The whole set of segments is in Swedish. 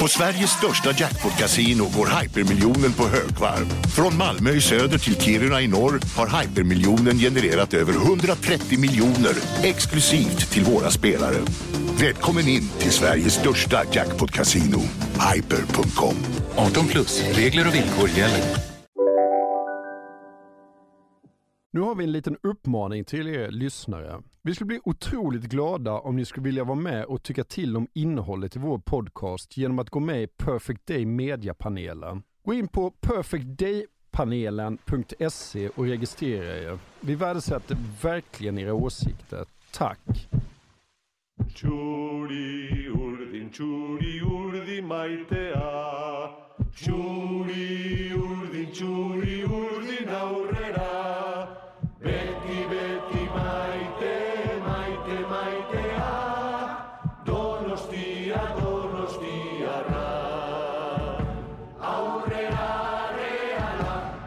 På Sveriges största jackpot-kasino går hypermiljonen på högvarv. Från Malmö i söder till Kiruna i norr har hypermiljonen genererat över 130 miljoner exklusivt till våra spelare. Välkommen in till Sveriges största jackpot-kasino, hyper.com. 18 plus, regler och villkor gäller. Nu har vi en liten uppmaning till er lyssnare. Vi skulle bli otroligt glada om ni skulle vilja vara med och tycka till om innehållet i vår podcast genom att gå med i Perfect Day Media-panelen. Gå in på perfectdaypanelen.se och registrera er. Vi värdesätter verkligen era åsikter. Tack! Txuri urdin, txuri urdin maitea Txuri urdin, txuri urdin aurrera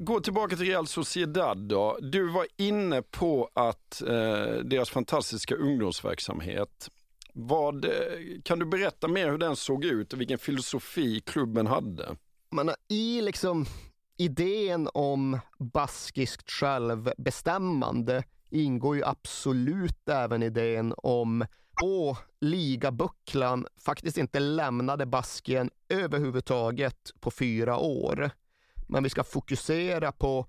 Gå tillbaka till Real Sociedad då. Du var inne på att eh, deras fantastiska ungdomsverksamhet. Vad, eh, kan du berätta mer hur den såg ut och vilken filosofi klubben hade? Men i liksom idén om baskiskt självbestämmande ingår ju absolut även idén om på ligabucklan faktiskt inte lämnade Baskien överhuvudtaget på fyra år. Men vi ska fokusera på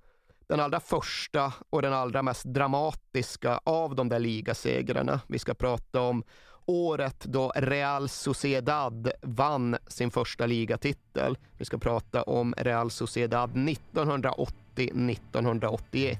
den allra första och den allra mest dramatiska av de där ligasegrarna. Vi ska prata om året då Real Sociedad vann sin första ligatitel. Vi ska prata om Real Sociedad 1980-1981.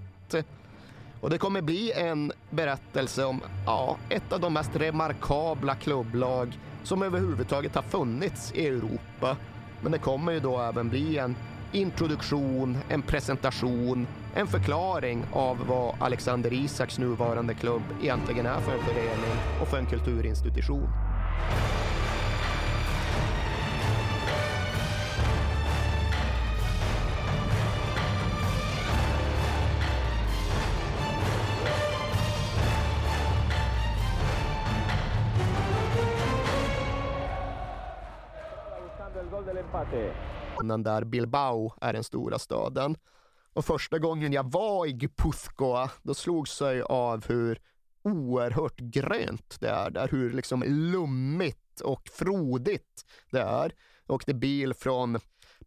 Och det kommer bli en berättelse om ja, ett av de mest remarkabla klubblag som överhuvudtaget har funnits i Europa. Men det kommer ju då även bli en introduktion, en presentation, en förklaring av vad Alexander Isaks nuvarande klubb egentligen är för en förening och för en kulturinstitution. Regionen där Bilbao är den stora staden. Och första gången jag var i Guipuzcoa, då slogs jag av hur oerhört grönt det är där, hur liksom lummigt och frodigt det är. Jag åkte bil från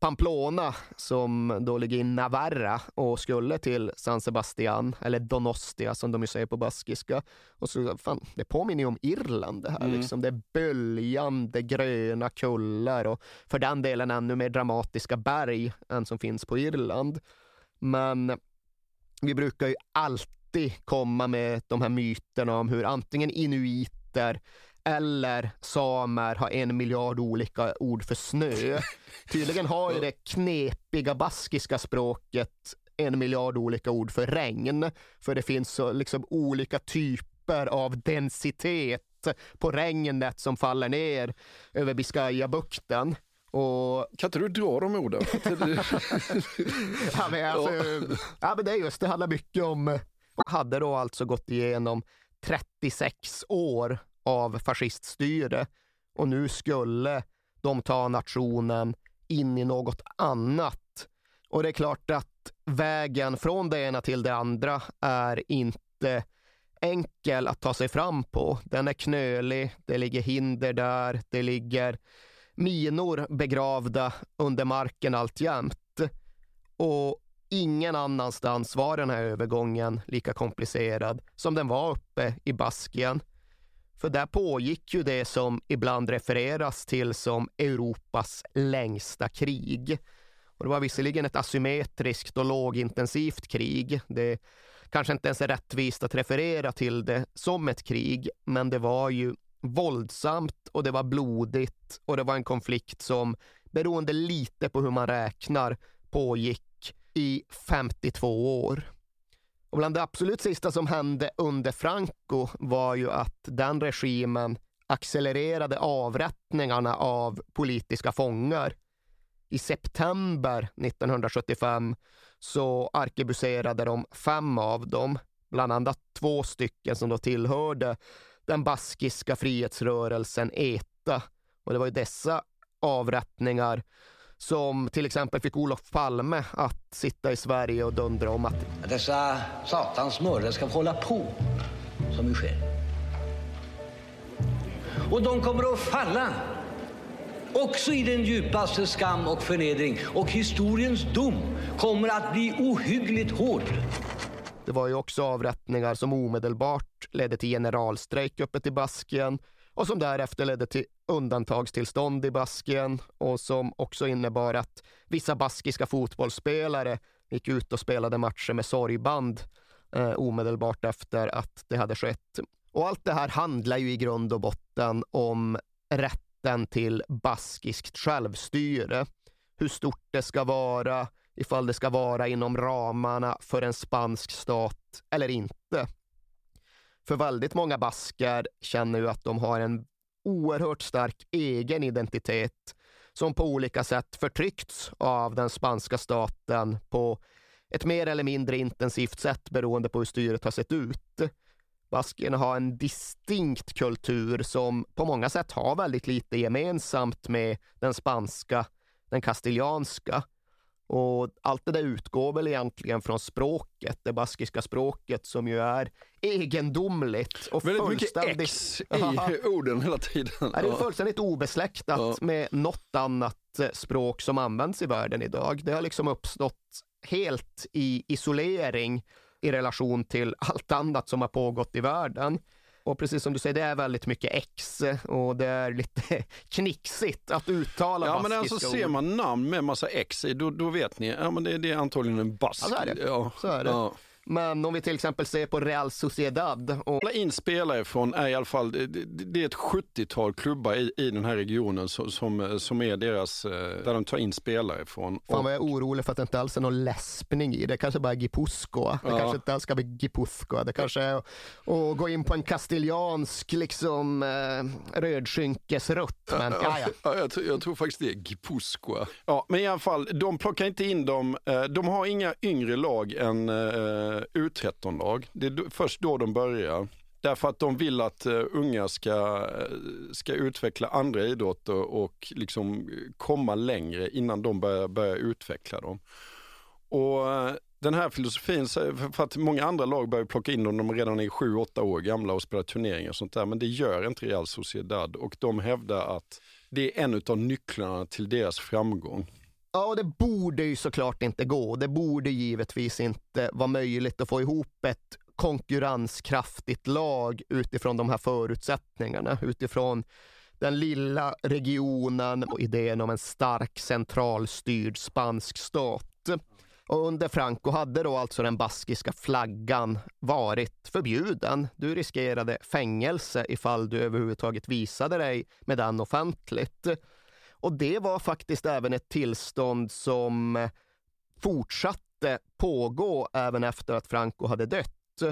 Pamplona som då ligger i Navarra och skulle till San Sebastian, eller Donostia som de ju säger på baskiska. Och så, fan, det påminner ju om Irland det här Mm. liksom. Det är böljande gröna kullar och för den delen ännu mer dramatiska berg än som finns på Irland. Men vi brukar ju alltid komma med de här myterna om hur antingen inuiter eller samer har en miljard olika ord för snö. Tydligen har ju det knepiga baskiska språket en miljard olika ord för regn. För det finns så liksom olika typer av densitet på regnet som faller ner över Biscayabukten. Och Kan inte du dra de orden? Ja men, alltså, ja, men det är just, det handlar mycket om, hade då alltså gått igenom 36 år av fasciststyre och nu skulle de ta nationen in i något annat. Och det är klart att vägen från det ena till det andra är inte enkel att ta sig fram på. Den är knölig, det ligger hinder där, det ligger minor begravda under marken alltjämt. Och ingen annanstans var den här övergången lika komplicerad som den var uppe i Baskien. För där pågick ju det som ibland refereras till som Europas längsta krig. Och det var visserligen ett asymmetriskt och lågintensivt krig. Det kanske inte ens är rättvist att referera till det som ett krig, men det var ju våldsamt och det var blodigt och det var en konflikt som, beroende lite på hur man räknar, pågick i 52 år. Och bland det absolut sista som hände under Franco var ju att den regimen accelererade avrättningarna av politiska fångar. I september 1975 så arkebuserade de fem av dem, bland annat två stycken som då tillhörde den baskiska frihetsrörelsen ETA. Och det var ju dessa avrättningar som till exempel fick Olof Palme att sitta i Sverige och dundra om att Dessa satans mördare ska få hålla på som nu sker. Och de kommer att falla. Också i den djupaste skam och förnedring. Och historiens dom kommer att bli ohyggligt hård. Det var ju också avrättningar som omedelbart ledde till generalstrejk uppe i Baskien och som därefter ledde till undantagstillstånd i Baskien och som också innebar att vissa baskiska fotbollsspelare gick ut och spelade matcher med sorgband eh, omedelbart efter att det hade skett. Och allt det här handlar ju i grund och botten om rätten till baskiskt självstyre. Hur stort det ska vara, ifall det ska vara inom ramarna för en spansk stat eller inte. För väldigt många basker känner ju att de har en oerhört stark egen identitet som på olika sätt förtryckts av den spanska staten på ett mer eller mindre intensivt sätt beroende på hur styret har sett ut. Baskerna har en distinkt kultur som på många sätt har väldigt lite gemensamt med den spanska, den kastilianska. Och allt det där utgår väl egentligen från språket, det baskiska språket som ju är egendomligt och Väldigt mycket fullständigt... X i orden hela tiden. Ja, det är fullständigt obesläktat Ja. med något annat eh, språk som används i världen idag. Det har liksom uppstått helt i isolering i relation till allt annat som har pågått i världen. Och precis som du säger, det är väldigt mycket X och det är lite knixigt att uttala Ja men alltså ser ord. man namn med massa X i, då, då vet ni, ja men det, det är antagligen en bask. Ja, så är det. Ja, Så är det. Ja. Men om vi till exempel ser på Real Sociedad och Alla in spelare från är i alla fall, det, är ett 70-tal klubbar i, i den här regionen som, som, som är deras, eh, där de tar in spelare från. Fan Och- vad jag är orolig för att det inte alls är någon läspning i det. kanske bara är Gipuzkoa. Det Ja. kanske inte alls ska bli Gipuzkoa. Det kanske är att, gå in på en kastiliansk liksom eh, rödskinkesrutt. Men ja, ja. Ja, jag, tror, jag tror faktiskt det är Gipuzkoa. Ja, men i alla fall, de plockar inte in dem. eh, De har inga yngre lag än Eh, U13-lag. Det är först då de börjar. Därför att de vill att eh, unga ska, eh, ska utveckla andra idrotter och liksom komma längre innan de börjar, börjar utveckla dem. Och den här filosofin, för- för att många andra lag börjar plocka in dem när de redan är 7-8 år gamla och spelar turneringar och sånt där. Men det gör inte Real Sociedad och de hävdar att det är en av nycklarna till deras framgång ja, och det borde ju såklart inte gå. Det borde givetvis inte vara möjligt att få ihop ett konkurrenskraftigt lag utifrån de här förutsättningarna. Utifrån den lilla regionen och idén om en stark centralstyrd spansk stat. Och under Franco hade då alltså den baskiska flaggan varit förbjuden. Du riskerade fängelse ifall du överhuvudtaget visade dig med den offentligt. Och det var faktiskt även ett tillstånd som fortsatte pågå även efter att Franco hade dött.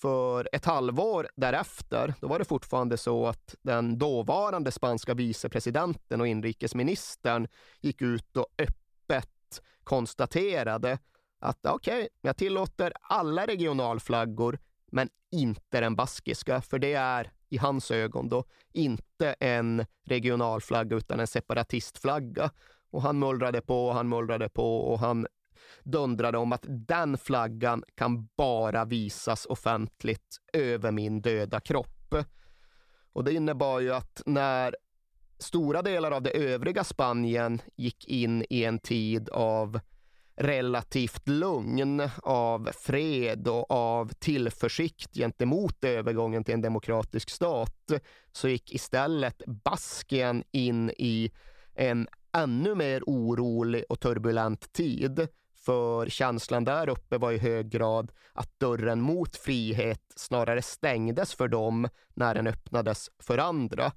För ett halvår därefter, då var det fortfarande så att den dåvarande spanska vicepresidenten och inrikesministern gick ut och öppet konstaterade att okej, okay, jag tillåter alla regionalflaggor, men inte den baskiska, för det är i hans ögon då inte en regionalflagga utan en separatistflagga. Och han mullrade på och han mullrade på och han dundrade om att den flaggan kan bara visas offentligt över min döda kropp. Och det innebar ju att när stora delar av det övriga Spanien gick in i en tid av relativt lugn, av fred och av tillförsikt gentemot övergången till en demokratisk stat, så gick istället Baskien in i en ännu mer orolig och turbulent tid. För känslan där uppe var i hög grad att dörren mot frihet snarare stängdes för dem när den öppnades för andra.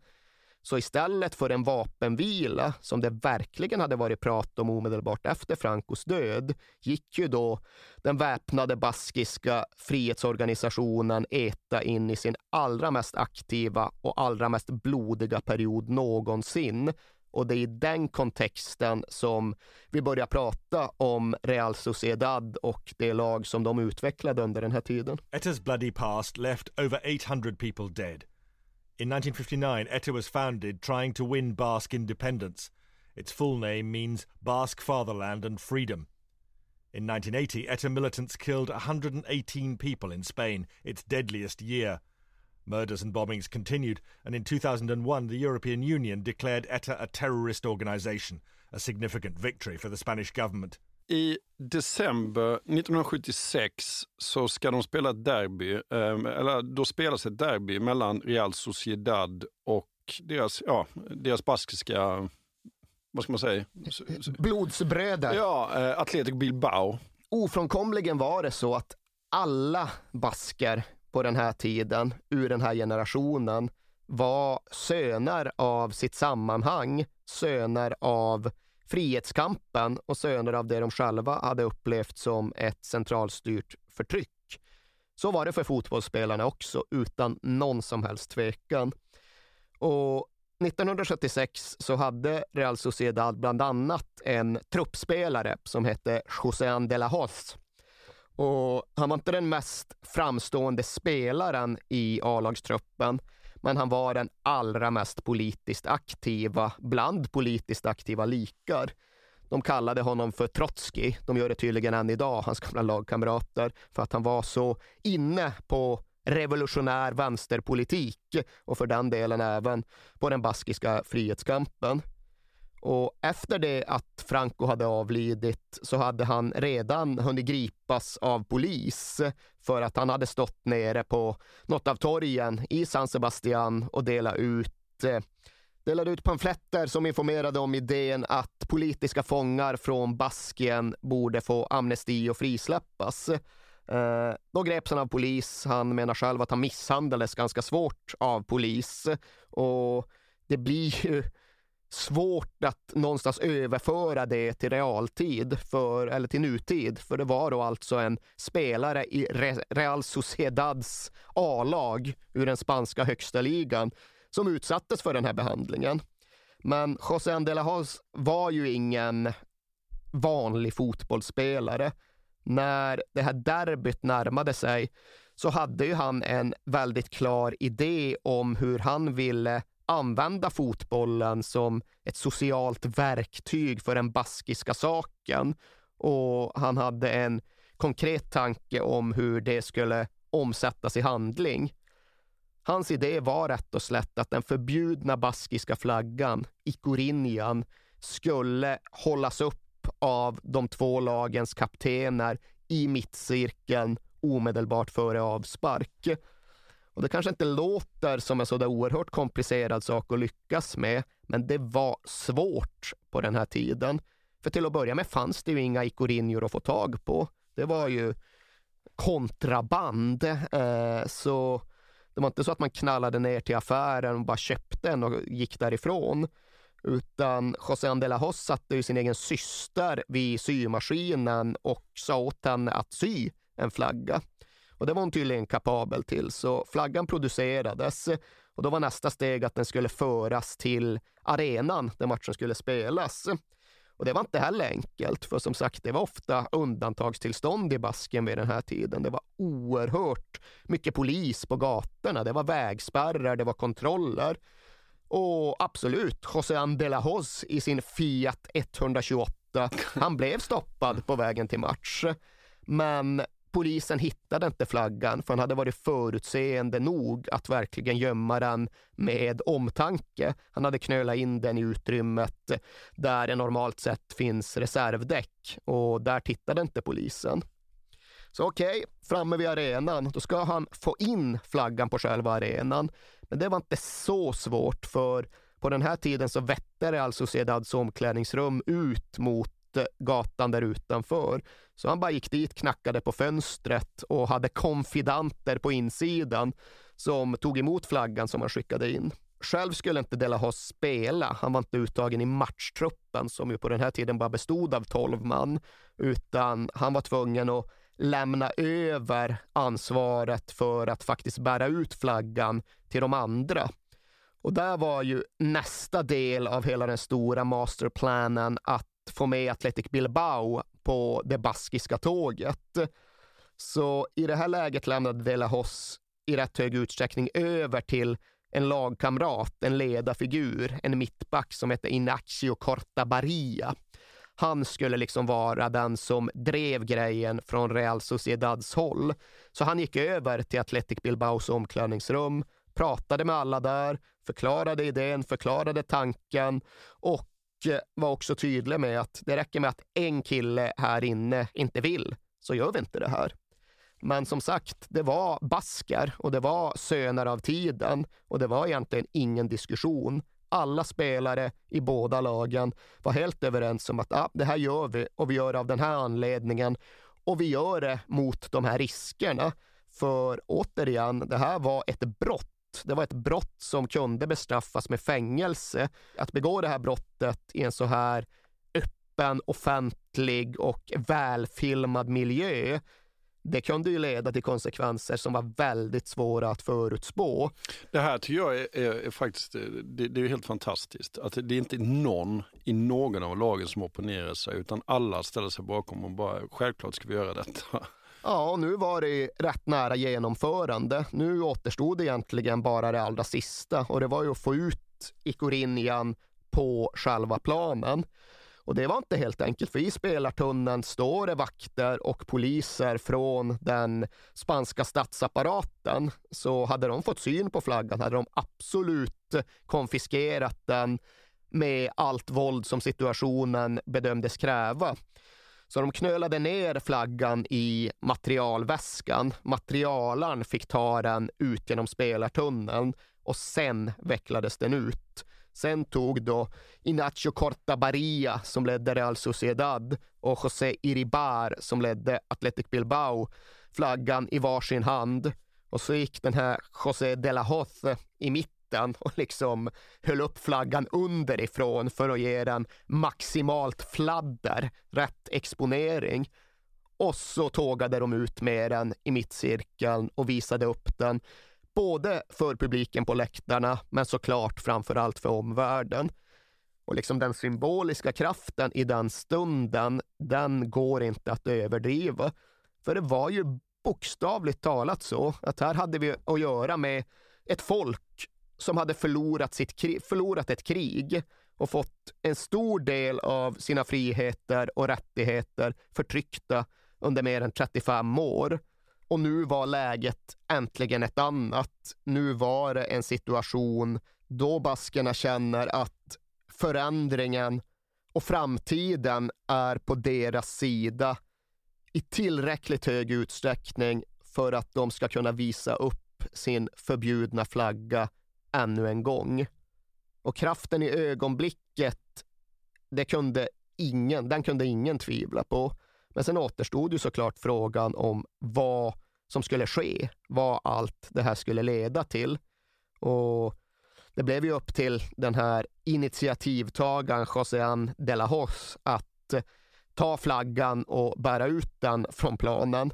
Så istället för en vapenvila, som det verkligen hade varit prat om omedelbart efter Francos död, gick ju då den väpnade baskiska frihetsorganisationen ETA in i sin allra mest aktiva och allra mest blodiga period någonsin. Och det är i den kontexten som vi börjar prata om Real Sociedad och det lag som de utvecklade under den här tiden. ETA's bloody past left over 800 people dead. In 1959, ETA was founded trying to win Basque independence. Its full name means Basque Fatherland and Freedom. In 1980, ETA militants killed 118 people in Spain, its deadliest year. Murders and bombings continued, and in 2001, the European Union declared ETA a terrorist organization, a significant victory for the Spanish government. I december 1976 så ska de spela ett derby, eller då spelas ett derby mellan Real Sociedad och deras, ja, deras baskiska, vad ska man säga? Blodsbröder. Ja, Athletic Bilbao. Ofrånkomligen var det så att alla basker på den här tiden, ur den här generationen, var söner av sitt sammanhang, söner av frihetskampen och söner av det de själva hade upplevt som ett centralstyrt förtryck. Så var det för fotbollsspelarna också, utan någon som helst tvekan. Och 1976 så hade Real Sociedad bland annat en truppspelare som hette José de la Hoz. Och han var inte den mest framstående spelaren i A-lagstruppen, men han var den allra mest politiskt aktiva bland politiskt aktiva likar. De kallade honom för Trotsky. De gör det tydligen än idag, hans gamla lagkamrater, för att han var så inne på revolutionär vänsterpolitik och för den delen även på den baskiska frihetskampen. Och efter det att Franco hade avlidit så hade han redan hunnit gripas av polis för att han hade stått nere på något av torgen i San Sebastian och delat ut eh, delade ut pamfletter som informerade om idén att politiska fångar från Baskien borde få amnesti och frisläppas. Eh, då greps han av polis. Han menar själv att han misshandlades ganska svårt av polis och det blir ju svårt att någonstans överföra det till realtid, för, eller till nutid, för det var då alltså en spelare i Real Sociedads A-lag ur den spanska högsta ligan som utsattes för den här behandlingen. Men José Andelahas var ju ingen vanlig fotbollsspelare. När det här derbyt närmade sig så hade ju han en väldigt klar idé om hur han ville använda fotbollen som ett socialt verktyg för den baskiska saken. Och han hade en konkret tanke om hur det skulle omsättas i handling. Hans idé var rätt och slätt att den förbjudna baskiska flaggan, ikorinjan, skulle hållas upp av de två lagens kaptener i mittcirkeln omedelbart före avspark. Och det kanske inte låter som en sådär oerhört komplicerad sak att lyckas med, men det var svårt på den här tiden. För till att börja med fanns det ju inga ikorinjor att få tag på. Det var ju kontraband. Eh, så det var inte så att man knallade ner till affären och bara köpte en och gick därifrån. Utan José Andela satte ju sin egen syster vid symaskinen och sa åt henne att sy en flagga. Och det var hon tydligen kapabel till, så flaggan producerades och då var nästa steg att den skulle föras till arenan där matchen skulle spelas. Och det var inte heller enkelt, för som sagt, det var ofta undantagstillstånd i Basken vid den här tiden. Det var oerhört mycket polis på gatorna. Det var vägspärrar, det var kontroller. Och absolut, José Andelahos i sin Fiat 128, han blev stoppad på vägen till match. Men polisen hittade inte flaggan för han hade varit förutseende nog att verkligen gömma den med omtanke. Han hade knölat in den i utrymmet där det normalt sett finns reservdäck och där tittade inte polisen. Så okej, okay, framme vid arenan, då ska han få in flaggan på själva arenan. Men det var inte så svårt för på den här tiden så vette det alltså Sedads omklädningsrum ut mot gatan där utanför. Så han bara gick dit, knackade på fönstret och hade konfidanter på insidan som tog emot flaggan som han skickade in. Själv skulle inte Delahos spela. Han var inte uttagen i matchtruppen som ju på den här tiden bara bestod av 12 man, utan han var tvungen att lämna över ansvaret för att faktiskt bära ut flaggan till de andra. Och där var ju nästa del av hela den stora masterplanen att få med Athletic Bilbao på det baskiska tåget. Så i det här läget lämnade De La Hos i rätt hög utsträckning över till en lagkamrat, en ledarfigur, en mittback som hette Inacio Cortabaria. Han skulle liksom vara den som drev grejen från Real Sociedads håll. Så han gick över till Athletic Bilbaos omklädningsrum, pratade med alla där, förklarade idén, förklarade tanken och Eh, var också tydlig med att det räcker med att en kille här inne inte vill, så gör vi inte det här. Men som sagt, det var basker och det var söner av tiden och det var egentligen ingen diskussion. Alla spelare i båda lagen var helt överens om att ah, det här gör vi och vi gör det av den här anledningen och vi gör det mot de här riskerna. För återigen, det här var ett brott det var ett brott som kunde bestraffas med fängelse. Att begå det här brottet i en så här öppen, offentlig och välfilmad miljö det kunde ju leda till konsekvenser som var väldigt svåra att förutspå. Det här tycker jag är, är, är faktiskt det, det, är helt fantastiskt. Att det är inte någon i någon av lagen som opponerar sig utan alla ställer sig bakom och bara självklart ska vi göra detta. Ja, och nu var det rätt nära genomförande. Nu återstod egentligen bara det allra sista och det var ju att få ut Ikorinjan på själva planen. Och det var inte helt enkelt, för i spelartunneln står det vakter och poliser från den spanska statsapparaten. Så hade de fått syn på flaggan hade de absolut konfiskerat den med allt våld som situationen bedömdes kräva. Så de knölade ner flaggan i materialväskan. Materialaren fick ta den ut genom spelartunneln och sen vecklades den ut. Sen tog då Inacio Cortabaria som ledde Real Sociedad och José Iribar som ledde Athletic Bilbao flaggan i varsin hand. Och så gick den här José de la Hoz i mitten mitten och liksom höll upp flaggan underifrån för att ge den maximalt fladder, rätt exponering. Och så tågade de ut med den i mittcirkeln och visade upp den. Både för publiken på läktarna, men såklart framför allt för omvärlden. Och liksom den symboliska kraften i den stunden, den går inte att överdriva. För det var ju bokstavligt talat så att här hade vi att göra med ett folk som hade förlorat, sitt, förlorat ett krig och fått en stor del av sina friheter och rättigheter förtryckta under mer än 35 år. Och nu var läget äntligen ett annat. Nu var det en situation då baskerna känner att förändringen och framtiden är på deras sida i tillräckligt hög utsträckning för att de ska kunna visa upp sin förbjudna flagga ännu en gång. Och kraften i ögonblicket, det kunde ingen, den kunde ingen tvivla på. Men sen återstod ju såklart frågan om vad som skulle ske, vad allt det här skulle leda till. Och det blev ju upp till den här initiativtagaren Joséan de la Hoz att ta flaggan och bära ut den från planen.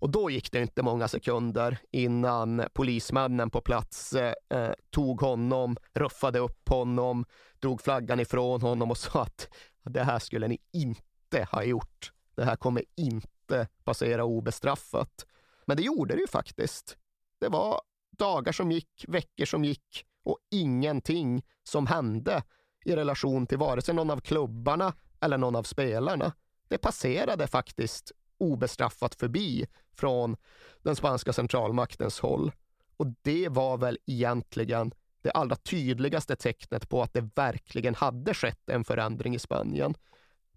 Och då gick det inte många sekunder innan polismännen på plats eh, tog honom, ruffade upp honom, drog flaggan ifrån honom och sa att det här skulle ni inte ha gjort. Det här kommer inte passera obestraffat. Men det gjorde det ju faktiskt. Det var dagar som gick, veckor som gick och ingenting som hände i relation till vare sig någon av klubbarna eller någon av spelarna. Det passerade faktiskt obestraffat förbi från den spanska centralmaktens håll. Och det var väl egentligen det allra tydligaste tecknet på att det verkligen hade skett en förändring i Spanien.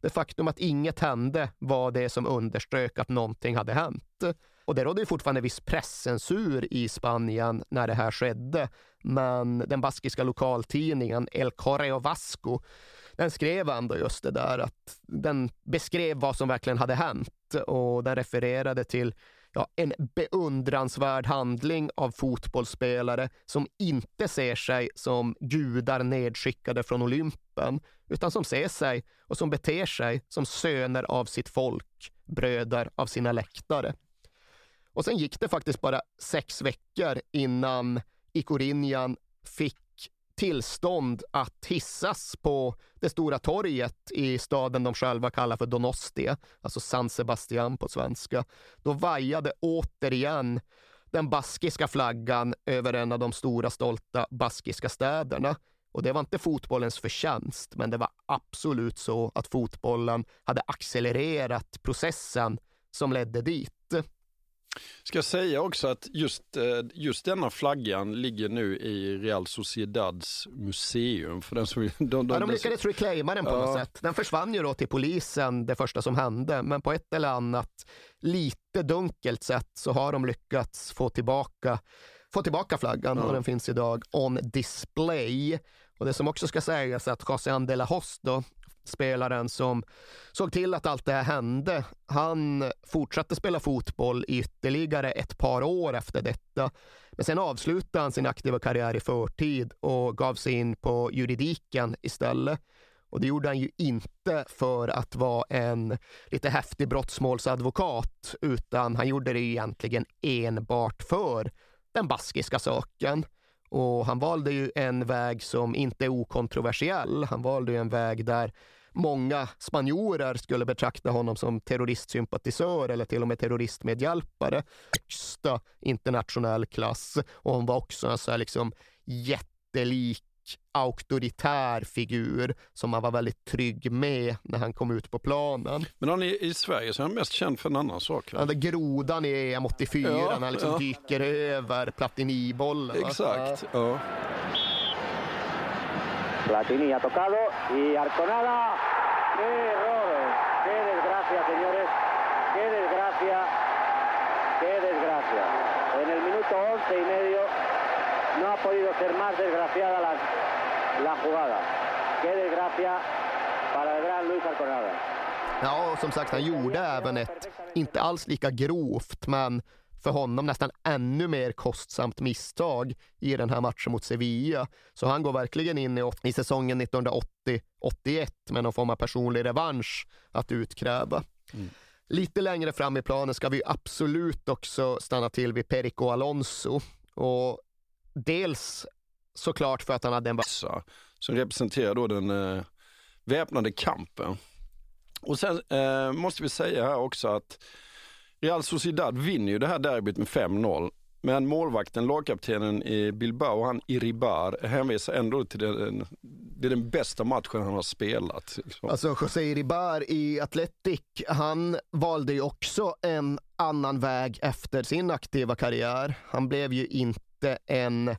Det faktum att inget hände var det som underströk att någonting hade hänt. Och det rådde ju fortfarande viss presscensur i Spanien när det här skedde. Men den baskiska lokaltidningen El Correo Vasco den skrev ändå just det där att den beskrev vad som verkligen hade hänt och den refererade till ja, en beundransvärd handling av fotbollsspelare som inte ser sig som gudar nedskickade från Olympen, utan som ser sig och som beter sig som söner av sitt folk, bröder av sina läktare. Och sen gick det faktiskt bara sex veckor innan Ikorinjan fick tillstånd att hissas på det stora torget i staden de själva kallar för Donostia, alltså San Sebastian på svenska. Då vajade återigen den baskiska flaggan över en av de stora stolta baskiska städerna. Och det var inte fotbollens förtjänst, men det var absolut så att fotbollen hade accelererat processen som ledde dit. Ska jag säga också att just, eh, just denna flaggan ligger nu i Real Sociedads museum. För den som, de, de, ja, de lyckades reclaima den på ja. något sätt. Den försvann ju då till polisen det första som hände, men på ett eller annat lite dunkelt sätt så har de lyckats få tillbaka, få tillbaka flaggan ja. och den finns idag on display. Och det som också ska sägas är att José de la Hoz då, spelaren som såg till att allt det här hände. Han fortsatte spela fotboll i ytterligare ett par år efter detta. Men sen avslutade han sin aktiva karriär i förtid och gav sig in på juridiken istället. Och det gjorde han ju inte för att vara en lite häftig brottsmålsadvokat, utan han gjorde det egentligen enbart för den baskiska saken. Och han valde ju en väg som inte är okontroversiell. Han valde ju en väg där många spanjorer skulle betrakta honom som terroristsympatisör eller till och med terroristmedhjälpare. Högsta internationell klass. Och han var också en så här liksom jättelik auktoritär figur som han var väldigt trygg med när han kom ut på planen. Men han är i Sverige så är han mest känd för en annan sak. Ja, grodan i EM 84 ja, när han liksom ja. dyker över Platini-bollen. Exakt. Ja. Platini ha tocado y Arconada. ¡Qué error! ¡Qué desgracia, señores! ¡Qué desgracia! ¡Qué desgracia! En el minuto once y medio no ha podido ser más desgraciada la, la jugada. ¡Qué desgracia para el gran Luis Arconada! Ja, som sagt, han gjorde även ett, inte alls lika grovt, men för honom nästan ännu mer kostsamt misstag i den här matchen mot Sevilla. Så han går verkligen in i, i säsongen 1980-81 med någon form av personlig revansch att utkräva. Mm. Lite längre fram i planen ska vi absolut också stanna till vid Perico Alonso. Och dels såklart för att han hade en bassa som representerar då den eh, väpnade kampen. Och sen eh, måste vi säga här också att Real Sociedad vinner ju det här derbyt med 5-0. Men målvakten, lagkaptenen i Bilbao, han Iribar, hänvisar ändå till den, det är den bästa matchen han har spelat. Liksom. Alltså José Iribar i Atletic, han valde ju också en annan väg efter sin aktiva karriär. Han blev ju inte en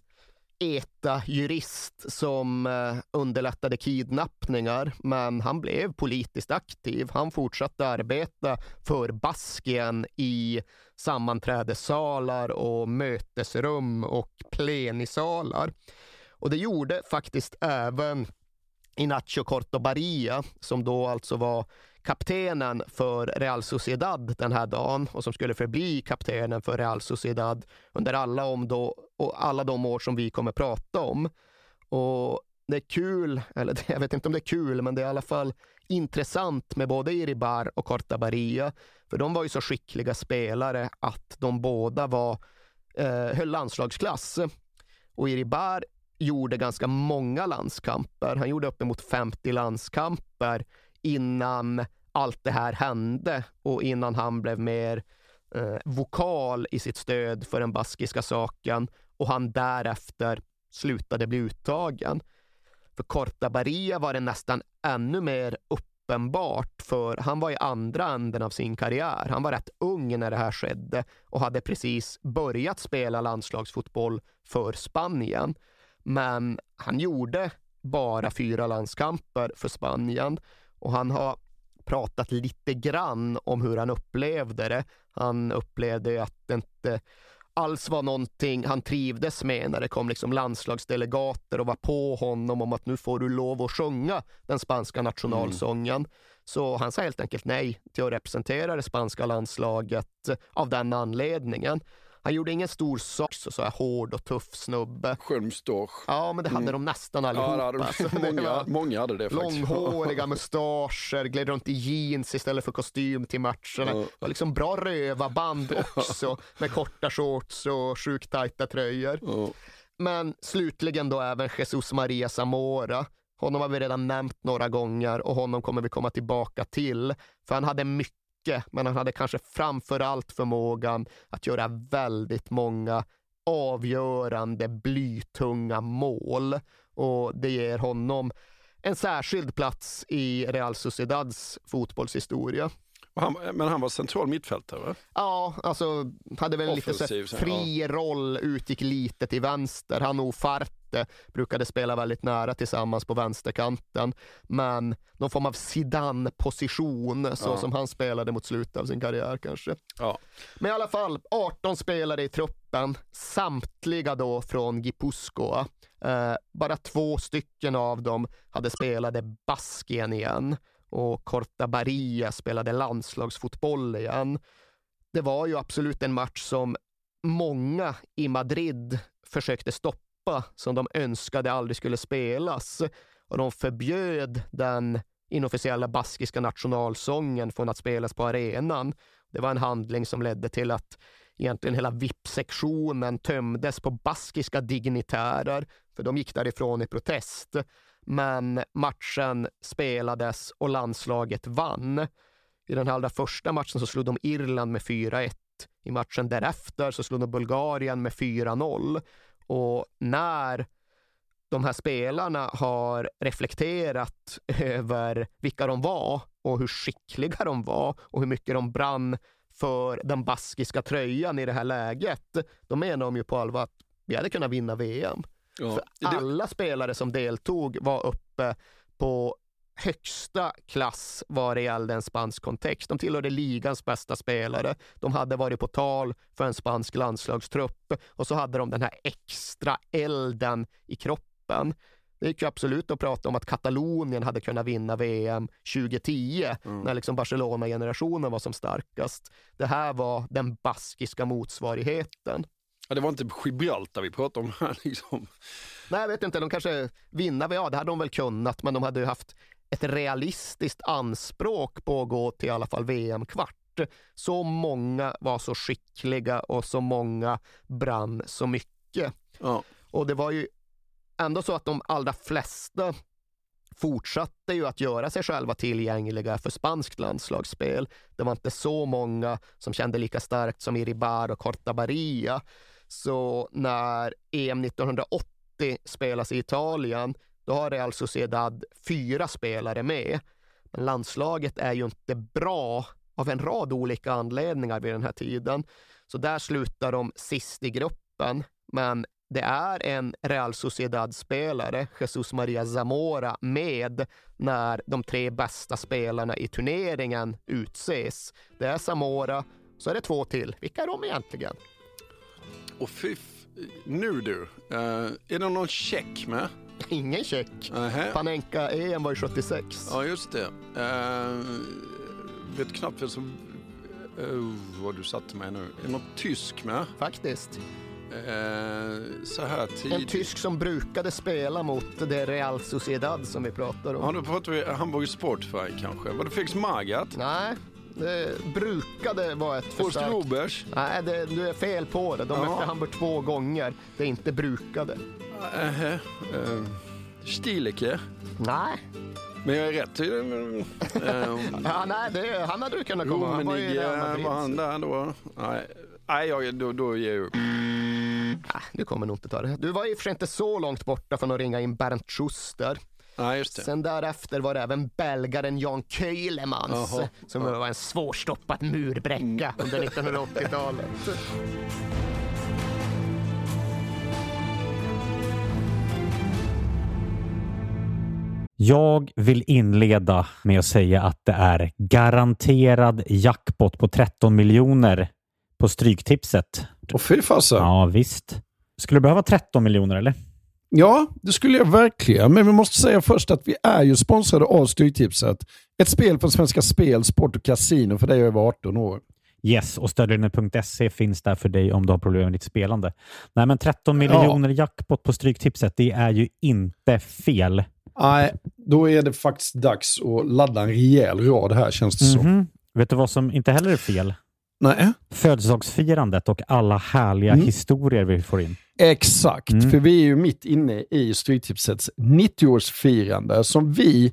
ETA-jurist som eh, underlättade kidnappningar, men han blev politiskt aktiv. Han fortsatte arbeta för Baskien i sammanträdessalar och mötesrum och plenisalar. Och det gjorde faktiskt även Inacio Cortobaria som då alltså var kaptenen för Real Sociedad den här dagen och som skulle förbli kaptenen för Real Sociedad under alla, om då, och alla de år som vi kommer prata om. Och det är kul, eller jag vet inte om det är kul, men det är i alla fall intressant med både Iribar och Cortabaria. För de var ju så skickliga spelare att de båda var, eh, höll landslagsklass. Och Iribar gjorde ganska många landskamper. Han gjorde uppemot 50 landskamper innan allt det här hände och innan han blev mer eh, vokal i sitt stöd för den baskiska saken och han därefter slutade bli uttagen. För Cortabaria var det nästan ännu mer uppenbart för han var i andra änden av sin karriär. Han var rätt ung när det här skedde och hade precis börjat spela landslagsfotboll för Spanien. Men han gjorde bara fyra landskamper för Spanien och han har pratat lite grann om hur han upplevde det. Han upplevde att det inte alls var någonting han trivdes med när det kom liksom landslagsdelegater och var på honom om att nu får du lov att sjunga den spanska nationalsången. Mm. Så han sa helt enkelt nej till att representera det spanska landslaget av den anledningen. Han gjorde ingen stor sak, så, så här hård och tuff snubbe. Skönmstorch. Ja, men det hade mm. de nästan allihopa. Ja, hade de, många, många hade det faktiskt. Långhåriga mustascher, gled runt i jeans istället för kostym till matcherna. Var liksom bra rövarband också, med korta shorts och sjukt tajta tröjor. Ja. Men slutligen då även Jesus Maria Zamora. Honom har vi redan nämnt några gånger och honom kommer vi komma tillbaka till. För han hade mycket mycket, men han hade kanske framför allt förmågan att göra väldigt många avgörande blytunga mål och det ger honom en särskild plats i Real Sociedads fotbollshistoria. Han, men han var central mittfältare? Ja, alltså hade väl Offensiv, lite så fri ja. roll, utgick lite till vänster. Han och Ufarte brukade spela väldigt nära tillsammans på vänsterkanten. Men någon form av Zidane-position, så ja. som han spelade mot slutet av sin karriär kanske. Ja. Men i alla fall, 18 spelare i truppen, samtliga då från Gipuzkoa. Eh, bara två stycken av dem hade spelat i Baskien igen och Cortabaria spelade landslagsfotboll igen. Det var ju absolut en match som många i Madrid försökte stoppa, som de önskade aldrig skulle spelas. Och de förbjöd den inofficiella baskiska nationalsången från att spelas på arenan. Det var en handling som ledde till att egentligen hela VIP-sektionen tömdes på baskiska dignitärer, för de gick därifrån i protest. Men matchen spelades och landslaget vann. I den allra första matchen så slog de Irland med 4-1. I matchen därefter så slog de Bulgarien med 4-0. Och när de här spelarna har reflekterat över vilka de var och hur skickliga de var och hur mycket de brann för den baskiska tröjan i det här läget. Då menar de ju på allvar att vi hade kunnat vinna VM. Ja. För alla spelare som deltog var uppe på högsta klass vad det gällde en spansk kontext. De tillhörde ligans bästa spelare. De hade varit på tal för en spansk landslagstrupp och så hade de den här extra elden i kroppen. Det gick ju absolut att prata om att Katalonien hade kunnat vinna VM 2010 mm. när liksom Barcelona-generationen var som starkast. Det här var den baskiska motsvarigheten. Ja, det var inte Gibraltar vi pratade om här liksom. Nej, jag vet inte. De kanske vinna, ja det hade de väl kunnat, men de hade ju haft ett realistiskt anspråk på att gå till i alla fall VM-kvart. Så många var så skickliga och så många brann så mycket. Ja. Och det var ju ändå så att de allra flesta fortsatte ju att göra sig själva tillgängliga för spanskt landslagsspel. Det var inte så många som kände lika starkt som Iribar och Cortabaria. Så när EM 1980 spelas i Italien, då har Real Sociedad fyra spelare med. Men landslaget är ju inte bra av en rad olika anledningar vid den här tiden. Så där slutar de sist i gruppen. Men det är en Real Sociedad-spelare, Jesus Maria Zamora, med när de tre bästa spelarna i turneringen utses. Det är Zamora, så är det två till. Vilka är de egentligen? Och fy, nu du, uh, är det någon check med? Ingen check. Nähä. Panenka-EM var ju 76. Ja, just det. Uh, vet knappt vem som... Uh, vad du satte mig nu. Är det något tysk med? Faktiskt. Uh, så här En tidigt. tysk som brukade spela mot det Real Sociedad som vi pratar om. Ja, då pratar vi Hamburg Sportverein kanske. Var det Felix Magath? Nej, det brukade vara ett Forst försök. Robers? Nej, det, du är fel på det. De mötte Hamburg två gånger. Det är inte brukade. Uh, uh, Stilecke? Nej. Men jag är rätt men, ehm, Ja, nej, det, han hade du kunnat komma. Han var ju Real var han där då? Nej, Nej jag, då, då ger jag upp. Ah, du kommer nog inte ta det. Du var i och för sig inte så långt borta från att ringa in Bernt Schuster. Det. Sen därefter var det även belgaren Jan Keulemans som var en svårstoppad murbräcka under 1980-talet. Jag vill inleda med att säga att det är garanterad jackpot på 13 miljoner på Stryktipset. Och fy fasen. Ja, visst. Skulle du behöva 13 miljoner eller? Ja, det skulle jag verkligen. Men vi måste säga först att vi är ju sponsrade av Stryktipset. Ett spel från Svenska Spel, Sport och Casino för dig över 18 år. Yes, och stödlinjen.se finns där för dig om du har problem med ditt spelande. Nej, men 13 miljoner jackpot på Stryktipset, det är ju inte fel. Nej, då är det faktiskt dags att ladda en rejäl rad här känns det som. Mhm. Vet du vad som inte heller är fel? Nej. Födelsedagsfirandet och alla härliga Mm. historier vi får in. Exakt, Mm. för vi är ju mitt inne i Stryktipsets 90-årsfirande som vi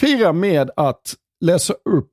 firar med att läsa upp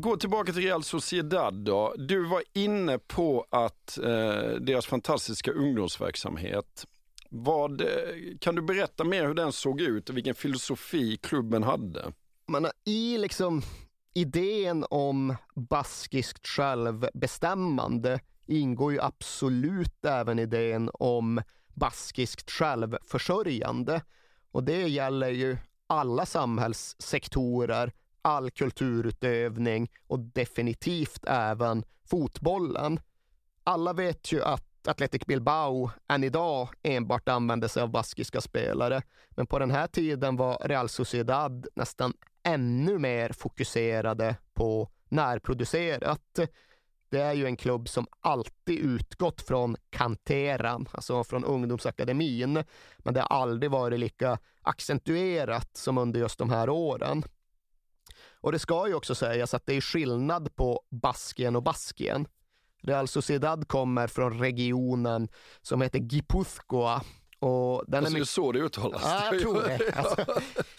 Gå tillbaka till Real Sociedad då. Du var inne på att eh, deras fantastiska ungdomsverksamhet. Vad, eh, kan du berätta mer hur den såg ut och vilken filosofi klubben hade? Men i liksom idén om baskiskt självbestämmande ingår ju absolut även idén om baskiskt självförsörjande. Och det gäller ju alla samhällssektorer, all kulturutövning och definitivt även fotbollen. Alla vet ju att Athletic Bilbao än idag enbart använder sig av baskiska spelare. Men på den här tiden var Real Sociedad nästan ännu mer fokuserade på närproducerat. Det är ju en klubb som alltid utgått från kanteran, alltså från ungdomsakademin. Men det har aldrig varit lika accentuerat som under just de här åren. Och det ska ju också sägas att det är skillnad på Baskien och Baskien. Real Sociedad kommer från regionen som heter Gipuzkoa. Och den Alltså, är är så det uttalas. Ja, jag tror det. Alltså,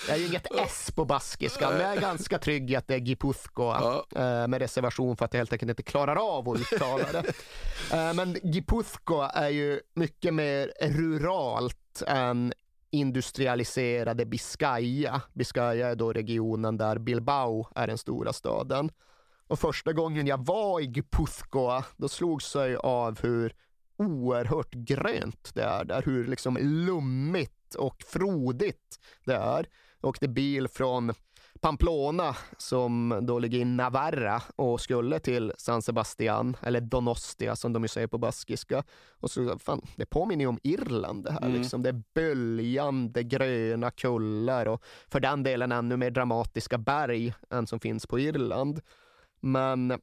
det är ju inget S på baskiska, men jag är ganska trygg i att det är Gipuzkoa. eh, Med reservation för att jag helt enkelt inte klarar av att uttala det. Eh, Men Gipuzkoa är ju mycket mer ruralt än industrialiserade Biscaya. Biscaya är då regionen där Bilbao är den stora staden. Och första gången jag var i Gipuzkoa, då slogs jag av hur oerhört grönt det är där, hur liksom lummigt och frodigt det är. Jag åkte bil från Pamplona som då ligger i Navarra och skulle till San Sebastian, eller Donostia som de ju säger på baskiska. Och så, fan, det påminner ju om Irland det här. Mm. Liksom. Det är böljande gröna kullar och för den delen ännu mer dramatiska berg än som finns på Irland. Men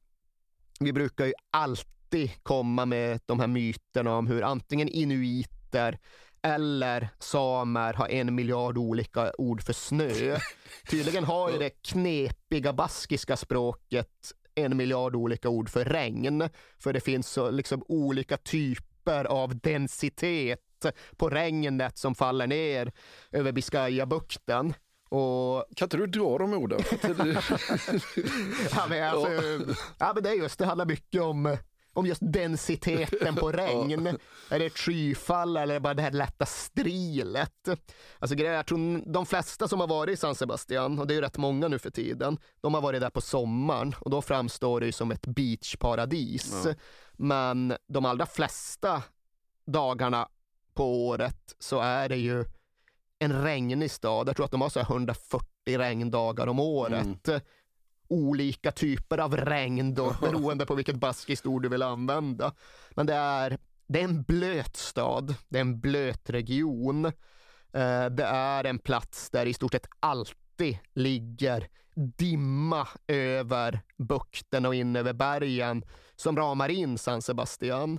vi brukar ju alltid komma med de här myterna om hur antingen inuiter eller samer har en miljard olika ord för snö. Tydligen har ju det knepiga baskiska språket en miljard olika ord för regn. För det finns så liksom olika typer av densitet på regnet som faller ner över Biscayabukten. Och Kan inte du dra de orden? Ja men, alltså, ja, men det är just, det handlar mycket om, om just densiteten på regn. Är det ett skyfall eller bara det här lätta strilet? Alltså jag tror de flesta som har varit i San Sebastian, och det är ju rätt många nu för tiden, de har varit där på sommaren och då framstår det ju som ett beachparadis. Ja. Men de allra flesta dagarna på året så är det ju en regnig stad. Jag tror att de har så här 140 regndagar om året. Olika typer av regn då, beroende på vilket baskiskt ord du vill använda. Men det är, det är en blöt stad, det är en blöt region. Eh, Det är en plats där i stort sett alltid ligger dimma över bukten och in över bergen som ramar in San Sebastian.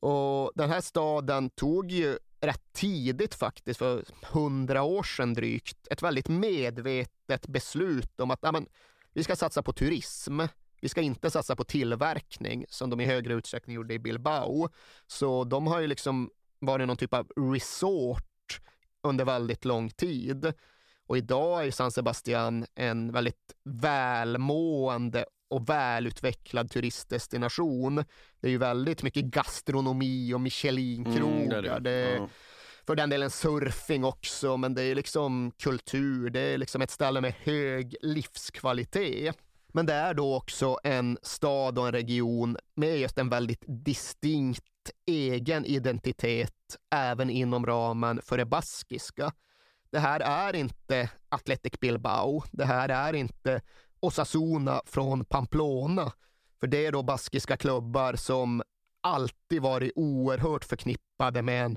Och den här staden tog ju rätt tidigt faktiskt, för hundra år sedan drygt, ett väldigt medvetet beslut om att ja, men, vi ska satsa på turism. Vi ska inte satsa på tillverkning som de i högre utsträckning gjorde i Bilbao. Så de har ju liksom varit någon typ av resort under väldigt lång tid. Och idag är San Sebastian en väldigt välmående och välutvecklad turistdestination. Det är ju väldigt mycket gastronomi och Michelin-krogar. Mm, det det. det för den delen surfing också, men det är liksom kultur. Det är liksom ett ställe med hög livskvalitet. Men det är då också en stad och en region med just en väldigt distinkt egen identitet även inom ramen för det baskiska. Det här är inte Athletic Bilbao. Det här är inte Osasuna från Pamplona. För det är då baskiska klubbar som alltid varit oerhört förknippade med en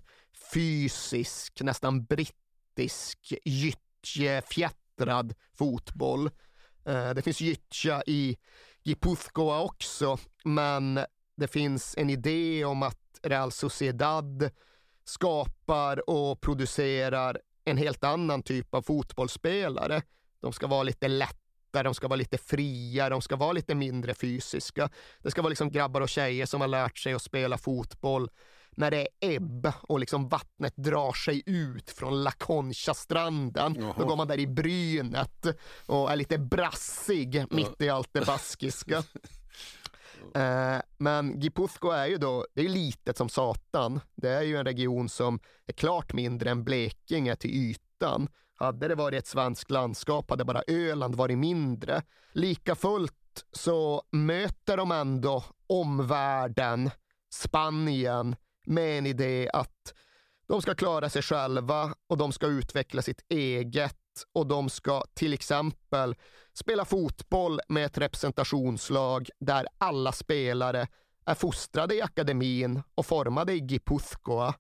fysisk, nästan brittisk, gyttjefjättrad fotboll. Eh, det finns gyttja i Gipuzkoa också, men det finns en idé om att Real Sociedad skapar och producerar en helt annan typ av fotbollsspelare. De ska vara lite lättare, de ska vara lite fria, de ska vara lite mindre fysiska. Det ska vara liksom grabbar och tjejer som har lärt sig att spela fotboll när det är ebb och liksom vattnet drar sig ut från La Concha-stranden. Då går man där i brynet och är lite brassig mitt i allt det baskiska. Eh, men Gipuzkoa är ju då, det är litet som satan. Det är ju en region som är klart mindre än Blekinge till ytan. Hade det varit ett svenskt landskap hade bara Öland varit mindre. Lika fullt så möter de ändå omvärlden, Spanien, med en idé att de ska klara sig själva och de ska utveckla sitt eget och de ska till exempel spela fotboll med ett representationslag där alla spelare är fostrade i akademin och formade i Gipuzkoa.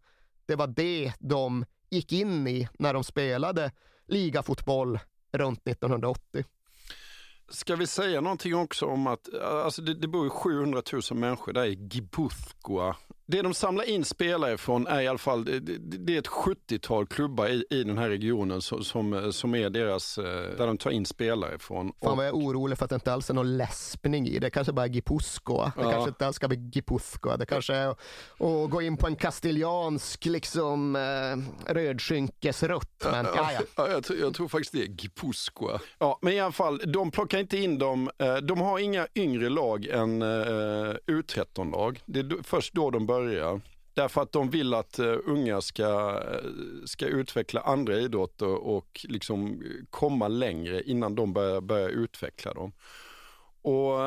Det var det de gick in i när de spelade ligafotboll runt 1980. Ska vi säga någonting också om att alltså det, det bor ju 700 000 människor där i Gipuzkoa. Det de samlar in spelare från är i alla fall, det, det, är ett 70-tal klubbar i, i den här regionen som, som, som är deras, eh, där de tar in spelare från. Fan vad jag är orolig för att det inte alls är någon läspning i det. kanske bara är Gipuzkoa. Det Ja. kanske inte alls ska bli Gipuzkoa. Det kanske är att, gå in på en kastiliansk liksom eh, rödskinkesrutt. Men ja, ja. Ja, jag, tror, jag tror faktiskt det är Gipuzkoa. Ja, men i alla fall, de plockar inte in dem. eh, De har inga yngre lag än eh, U13-lag. Det är först då de börjar. Därför att de vill att eh, unga ska, eh, ska utveckla andra idrotter och liksom eh, komma längre innan de börjar, börjar utveckla dem. Och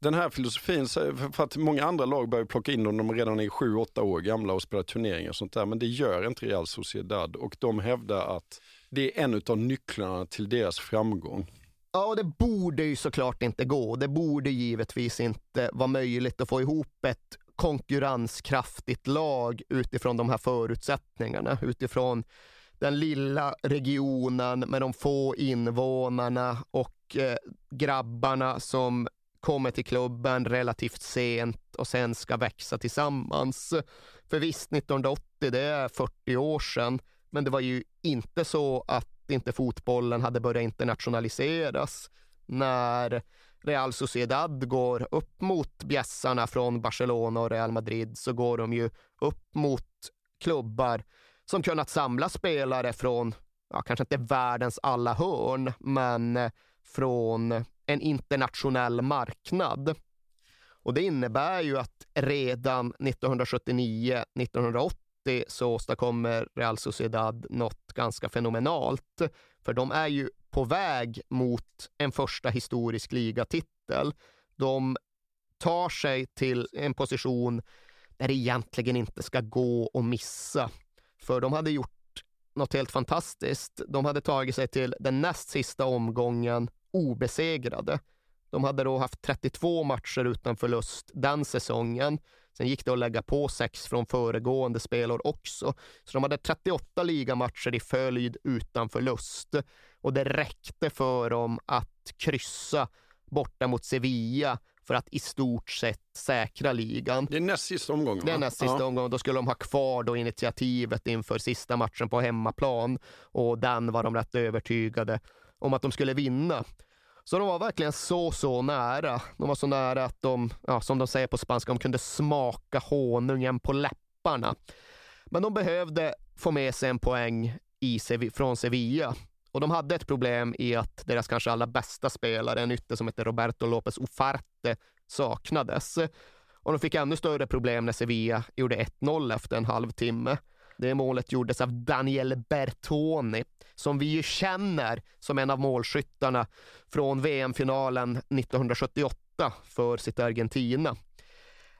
den här filosofin, för- för att många andra lag börjar plocka in dem när de redan är 7-8 år gamla och spelar turneringar och sånt där. Men det gör inte Real Sociedad och de hävdar att det är en av nycklarna till deras framgång. Ja, och det borde ju såklart inte gå. Det borde givetvis inte vara möjligt att få ihop ett konkurrenskraftigt lag utifrån de här förutsättningarna, utifrån den lilla regionen med de få invånarna och eh, grabbarna som kommer till klubben relativt sent och sen ska växa tillsammans. För visst, 1980, det är 40 år sedan, men det var ju inte så att inte fotbollen hade börjat internationaliseras när Real Sociedad går upp mot bjässarna från Barcelona och Real Madrid så går de ju upp mot klubbar som kunnat samla spelare från, ja, kanske inte världens alla hörn, men eh, från en internationell marknad. Och det innebär ju att redan 1979-1980 så åstadkommer Real Sociedad något ganska fenomenalt. För de är ju på väg mot en första historisk ligatitel. De tar sig till en position där det egentligen inte ska gå att missa. För de hade gjort något helt fantastiskt. De hade tagit sig till den näst sista omgången obesegrade. De hade då haft 32 matcher utan förlust den säsongen. Sen gick det att lägga på sex från föregående spelår också. Så de hade 38 ligamatcher i följd utan förlust. Och det räckte för dem att kryssa borta mot Sevilla för att i stort sett säkra ligan. Det är näst sista omgången. Det är näst sista ja. omgången. Då skulle de ha kvar då initiativet inför sista matchen på hemmaplan och den var de rätt övertygade om att de skulle vinna. Så de var verkligen så, så nära. De var så nära att de, ja, som de säger på spanska, de kunde smaka honungen på läpparna. Men de behövde få med sig en poäng i, från Sevilla. Och de hade ett problem i att deras kanske allra bästa spelare, en ytter som heter Roberto Lopez Ufarte, saknades. Och de fick ännu större problem när Sevilla gjorde 1-0 efter en halvtimme. Det målet gjordes av Daniel Bertoni, som vi ju känner som en av målskyttarna från VM-finalen 1978 för sitt Argentina.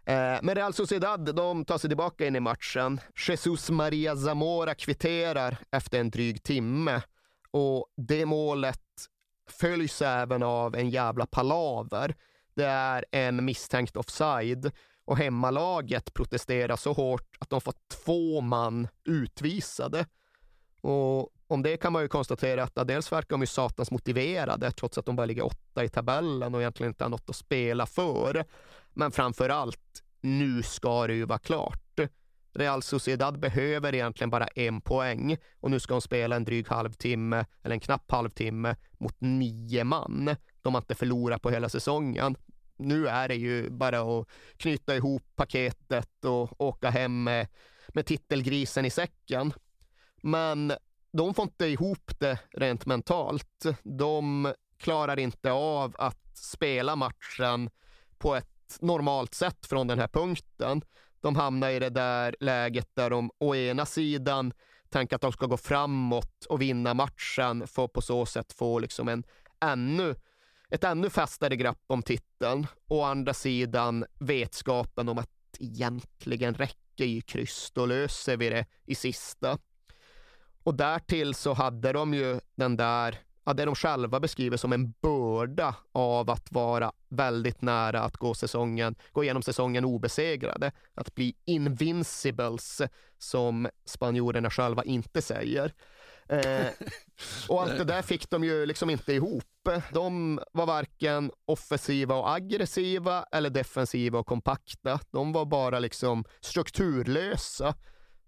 Eh, men Real Sociedad de tar sig tillbaka in i matchen. Jesus Maria Zamora kvitterar efter en dryg timme och det målet följs även av en jävla palaver. Det är en misstänkt offside och hemmalaget protesterar så hårt att de får två man utvisade. Och om det kan man ju konstatera att dels verkar de ju satans motiverade trots att de bara ligger åtta i tabellen och egentligen inte har något att spela för. Men framför allt, nu ska det ju vara klart. Real Sociedad behöver egentligen bara en poäng och nu ska de spela en dryg halvtimme, eller en knapp halvtimme, mot nio man. De har inte förlorat på hela säsongen. Nu är det ju bara att knyta ihop paketet och åka hem med, med titelgrisen i säcken. Men de får inte ihop det rent mentalt. De klarar inte av att spela matchen på ett normalt sätt från den här punkten. De hamnar i det där läget där de å ena sidan tänker att de ska gå framåt och vinna matchen för att på så sätt få liksom en ännu, ett ännu fastare grepp om titeln. Å andra sidan vetskapen om att egentligen räcker ju kryss, då löser vi det i sista. Och därtill så hade de ju den där, ja, det de själva beskriver som en börda av att vara väldigt nära att gå, säsongen, gå igenom säsongen obesegrade. Att bli invincibles, som spanjorerna själva inte säger. Eh, och allt det där fick de ju liksom inte ihop. De var varken offensiva och aggressiva eller defensiva och kompakta. De var bara liksom strukturlösa.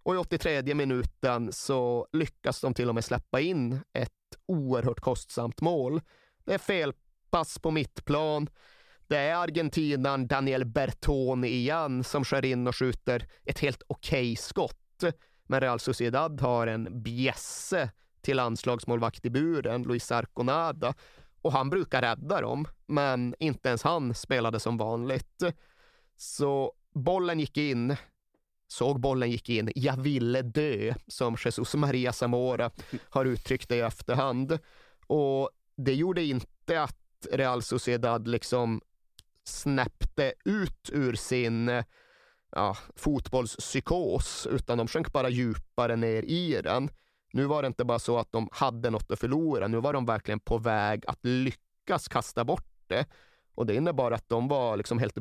Och i 83 minuten så lyckas de till och med släppa in ett oerhört kostsamt mål. Det är felpass på mittplan. Det är argentinaren Daniel Bertoni igen som skär in och skjuter ett helt okej okay skott. Men Real Sociedad har en bjässe till landslagsmålvakt i buren, Luis Arconada. Och han brukar rädda dem, men inte ens han spelade som vanligt. Så bollen gick in såg bollen gick in, jag ville dö, som Jesus Maria Zamora har uttryckt det i efterhand. Och det gjorde inte att Real Sociedad liksom snäppte ut ur sin ja, fotbollspsykos, utan de sjönk bara djupare ner i den. Nu var det inte bara så att de hade något att förlora, nu var de verkligen på väg att lyckas kasta bort det. Och det innebar att de var liksom helt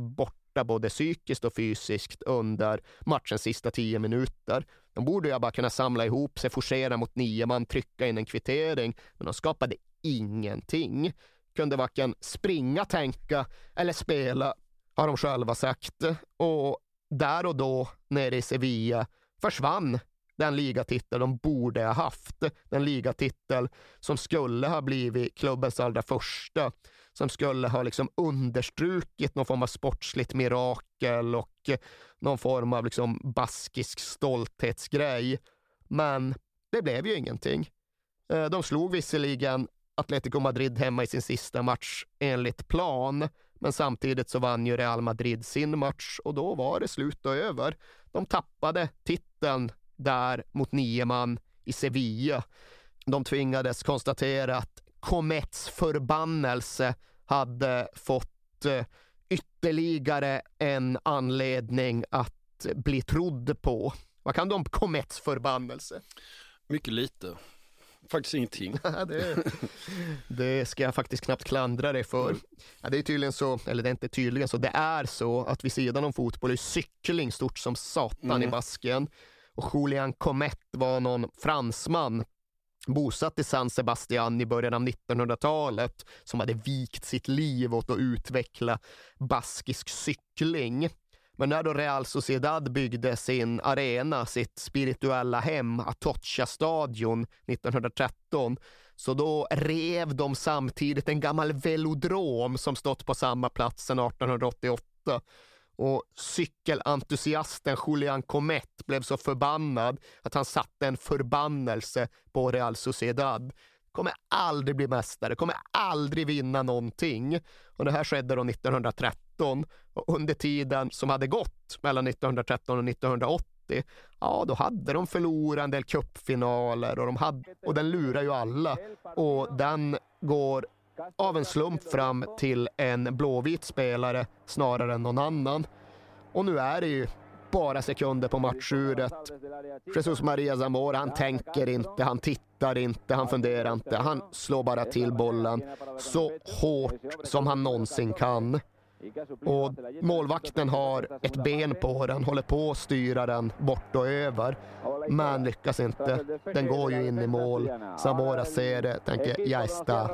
borta både psykiskt och fysiskt under matchens sista tio minuter. De borde ju bara kunna samla ihop sig, forcera mot nio man, trycka in en kvittering, men de skapade ingenting. Kunde varken springa, tänka eller spela, har de själva sagt. Och där och då, nere i Sevilla, försvann den ligatitel de borde ha haft. Den ligatitel som skulle ha blivit klubbens allra första. Som skulle ha liksom understrukit någon form av sportsligt mirakel och någon form av liksom baskisk stolthetsgrej. Men det blev ju ingenting. Eh, de slog visserligen Atletico Madrid hemma i sin sista match enligt plan, men samtidigt så vann ju Real Madrid sin match och då var det slut och över. De tappade titeln där mot nio man i Sevilla. De tvingades konstatera att Comets förbannelse hade fått eh, ytterligare en anledning att bli trodd på. Vad kan du om Comets förbannelse? Mycket lite. Faktiskt ingenting. det, det ska jag faktiskt knappt klandra dig för. Ja, det är tydligen så, eller det är inte tydligen så, det är så att vid sidan om fotboll är cykling stort som satan Mm. i Baskien. Och Julian Comet var någon fransman bosatt i San Sebastian i början av 1900-talet som hade vikt sitt liv åt att utveckla baskisk cykling. Men när då Real Sociedad byggde sin arena, sitt spirituella hem, Atocha-stadion 1913, så då rev de samtidigt en gammal velodrom som stått på samma plats sedan 1888. Och cykelentusiasten Julian Comet blev så förbannad att han satte en förbannelse på Real Sociedad. Kommer aldrig bli mästare, kommer aldrig vinna någonting. Och det här skedde då 1913 och under tiden som hade gått mellan 1913 och 1980 ja, då hade de förlorat en del cupfinaler och, de hade, och den lurar ju alla. Och den går av en slump fram till en blåvit spelare snarare än någon annan. Och nu är det ju bara sekunder på matchuret. Jesus Maria Zamora, han tänker inte, han tittar inte, han funderar inte. Han slår bara till bollen så hårt som han någonsin kan. Och målvakten har ett ben på den, håller på att styra den bort och över. Men lyckas inte. Den går ju in i mål. Zamora ser det, tänker está.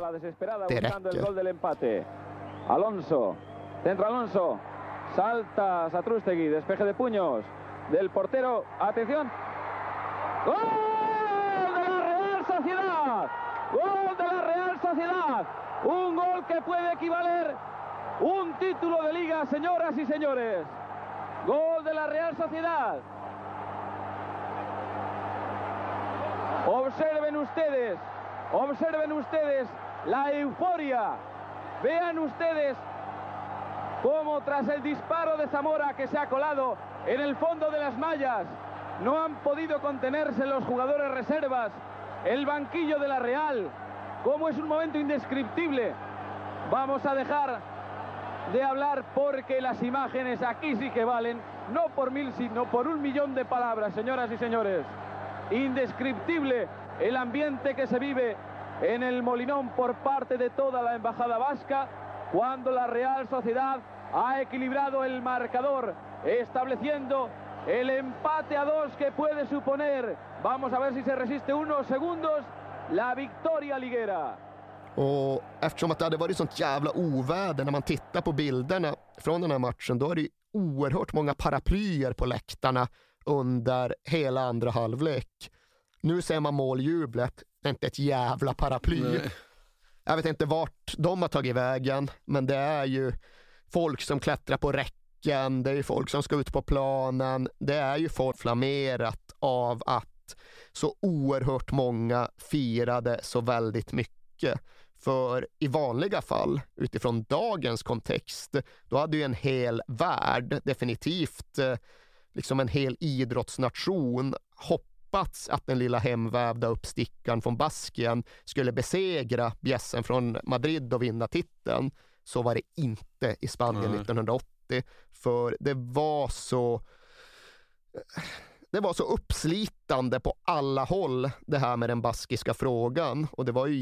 Det räcker. Alonso, centra Alonso, salta Satrústegui, despeje de puños del portero, atención. ¡Gol de la Real Sociedad! ¡Gol de la Real Sociedad! Un gol que puede equivaler un título de liga, señoras y señores. Gol de la Real Sociedad. Observen ustedes, observen ustedes la euforia. Vean ustedes cómo tras el disparo de Zamora que se ha colado en el fondo de las mallas, no han podido contenerse los jugadores reservas, el banquillo de la Real, cómo es un momento indescriptible. Vamos a dejar de hablar porque las imágenes aquí sí que valen, no por mil, sino por un millón de palabras, señoras y señores. Indescriptible el ambiente que se vive en el Molinón por parte de toda la embajada vasca cuando la Real Sociedad ha equilibrado el marcador, estableciendo el empate a dos que puede suponer, vamos a ver si se resiste unos segundos, la victoria liguera. Och eftersom att det hade varit sånt jävla oväder när man tittar på bilderna från den här matchen, då är det oerhört många paraplyer på läktarna under hela andra halvlek. Nu ser man måljublet, det är inte ett jävla paraply. Nej. Jag vet inte vart de har tagit vägen, men det är ju folk som klättrar på räcken, det är folk som ska ut på planen, det är ju folk flammerat av att så oerhört många firade så väldigt mycket. För i vanliga fall, utifrån dagens kontext, då hade ju en hel värld, definitivt eh, liksom en hel idrottsnation, hoppats att den lilla hemvävda uppstickaren från Baskien skulle besegra bjässen från Madrid och vinna titeln. Så var det inte i Spanien Nej. 1980. För det var så det var så uppslitande på alla håll det här med den baskiska frågan och det var ju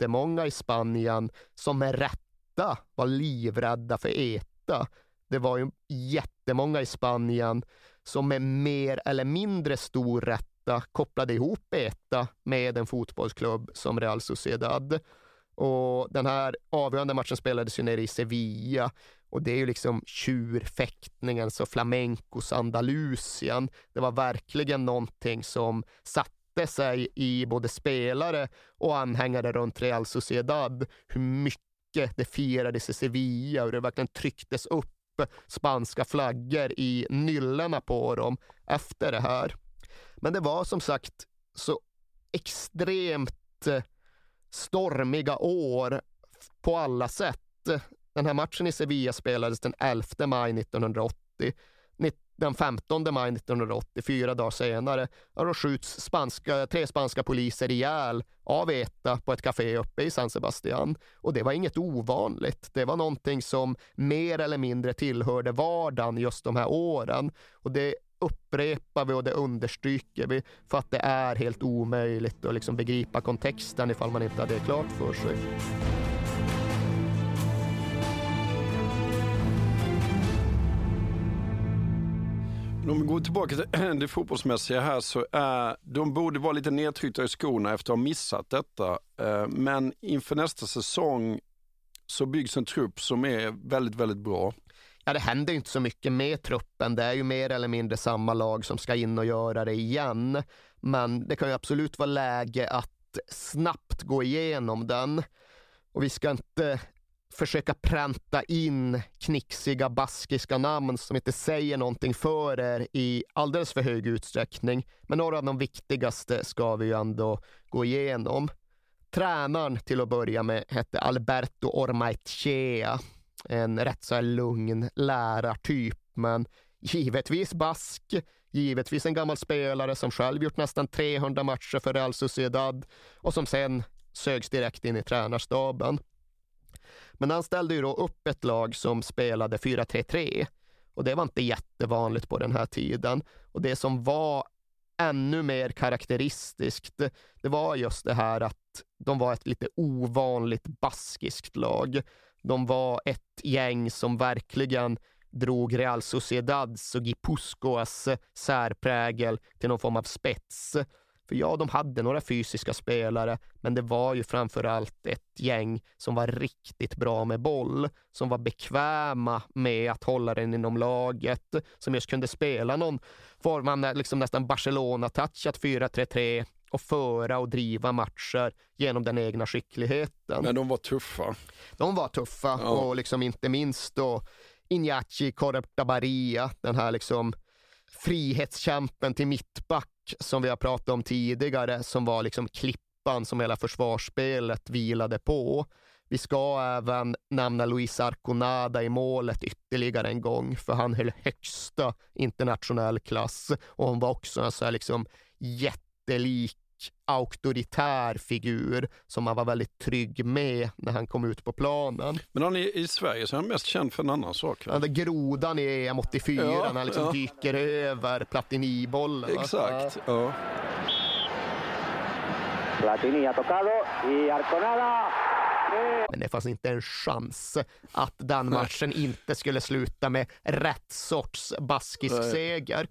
jättemånga i Spanien som med rätta var livrädda för ETA. Det var ju jättemånga i Spanien som med mer eller mindre stor rätta kopplade ihop ETA med en fotbollsklubb som Real Sociedad. Och den här avgörande matchen spelades ju nere i Sevilla och det är ju liksom tjurfäktningens och flamencos Andalusien. Det var verkligen någonting som satte sig i både spelare och anhängare runt Real Sociedad. Hur mycket det firades i Sevilla och det verkligen trycktes upp spanska flaggor i nyllena på dem efter det här. Men det var som sagt så extremt eh, stormiga år på alla sätt. Den här matchen i Sevilla spelades den 11 maj 1980. Den 15 maj 1980, fyra dagar senare, då skjuts spanska, tre spanska poliser ihjäl av ETA på ett café uppe i San Sebastian. Och det var inget ovanligt. Det var någonting som mer eller mindre tillhörde vardagen just de här åren. Och det upprepar vi och det understryker vi för att det är helt omöjligt att liksom begripa kontexten ifall man inte har det klart för sig. Om vi går tillbaka till det fotbollsmässiga här så är de borde vara lite nedtryckta i skorna efter att ha missat detta. Eh, Men inför nästa säsong så byggs en trupp som är väldigt, väldigt bra. Ja, det händer ju inte så mycket med truppen. Det är ju mer eller mindre samma lag som ska in och göra det igen. Men det kan ju absolut vara läge att snabbt gå igenom den. Och vi ska inte försöka pränta in knixiga baskiska namn som inte säger någonting för er i alldeles för hög utsträckning. Men några av de viktigaste ska vi ju ändå gå igenom. Tränaren till att börja med hette Alberto Ormaetxea. En rätt så här lugn lärartyp, men givetvis bask. Givetvis en gammal spelare som själv gjort nästan 300 matcher för Real Sociedad och som sen sögs direkt in i tränarstaben. Men han ställde ju då upp ett lag som spelade 4-3-3 och det var inte jättevanligt på den här tiden. Och det som var ännu mer karaktäristiskt, det, var just det här att de var ett lite ovanligt baskiskt lag. De var ett gäng som verkligen drog Real Sociedads och Gipuzkoas särprägel till någon form av spets. För ja, de hade några fysiska spelare, men det var ju framför allt ett gäng som var riktigt bra med boll, som var bekväma med att hålla den inom laget, som just kunde spela någon form av liksom nästan Barcelona-touchat 4-3-3 och föra och driva matcher genom den egna skickligheten. Men de var tuffa. De var tuffa Ja. och liksom inte minst då Iñachi Cortabaria, den här liksom frihetskämpen till mittback som vi har pratat om tidigare, som var liksom klippan som hela försvarsspelet vilade på. Vi ska även nämna Luis Arconada i målet ytterligare en gång, för han höll högsta internationell klass och hon var också en så här liksom jättelik auktoritär figur som man var väldigt trygg med när han kom ut på planen. Men han är i Sverige så är han mest känd för en annan sak. Va? Den där grodan i EM 84 Ja, när han liksom ja. dyker över Platini-bollen. Exakt. Ja. Platini ha tocado y Arconada. Men det fanns inte en chans att den matchen inte skulle sluta med rätt sorts baskisk Nej. seger.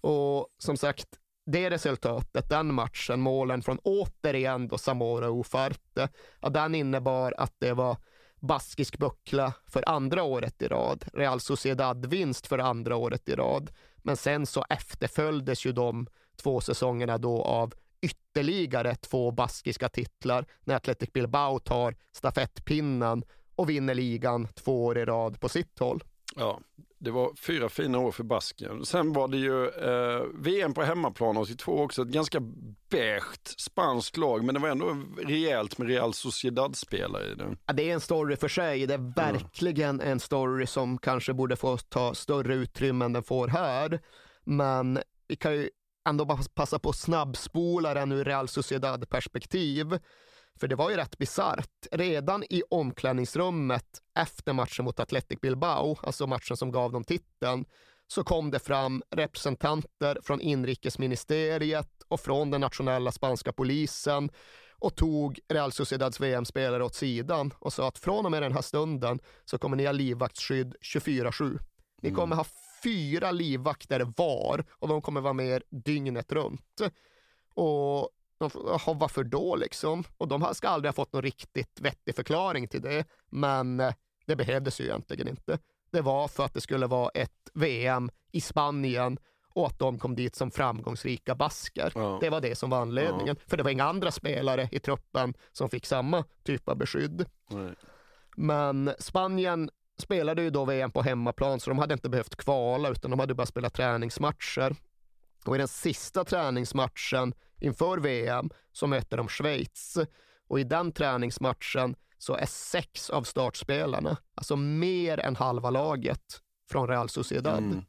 Och som sagt, det resultatet, den matchen, målen från återigen då Samora Ofarte, ja, den innebar att det var baskisk buckla för andra året i rad. Real Sociedad-vinst för andra året i rad. Men sen så efterföljdes ju de två säsongerna då av ytterligare två baskiska titlar när Athletic Bilbao tar stafettpinnen och vinner ligan två år i rad på sitt håll. ja, det var fyra fina år för Basken. Sen var det ju eh, VM på hemmaplan 82 också. Ett ganska beige spanskt lag, men det var ändå rejält med Real Sociedad-spelare i det. Ja, det är en story för sig. Det är verkligen en story som kanske borde få ta större utrymme än den får här. Men vi kan ju ändå bara passa på att snabbspola den ur Real Sociedad-perspektiv. För det var ju rätt bisarrt. Redan i omklädningsrummet efter matchen mot Athletic Bilbao, alltså matchen som gav dem titeln, så kom det fram representanter från inrikesministeriet och från den nationella spanska polisen och tog Real Sociedads VM-spelare åt sidan och sa att från och med den här stunden så kommer ni ha livvaktsskydd 24-7. Ni kommer ha fyra livvakter var och de kommer vara med er dygnet runt. Och de, jaha, varför då liksom? Och de ska aldrig ha fått någon riktigt vettig förklaring till det, men eh, det behövdes ju egentligen inte. Det var för att det skulle vara ett VM i Spanien och att de kom dit som framgångsrika basker. Ja. Det var det som var anledningen. För det var inga andra spelare i truppen som fick samma typ av beskydd. Nej. Men Spanien spelade ju då VM på hemmaplan så de hade inte behövt kvala utan de hade bara spelat träningsmatcher. Och i den sista träningsmatchen inför VM så mötte de Schweiz. Och i den träningsmatchen så är sex av startspelarna, alltså mer än halva laget från Real Sociedad. Mm.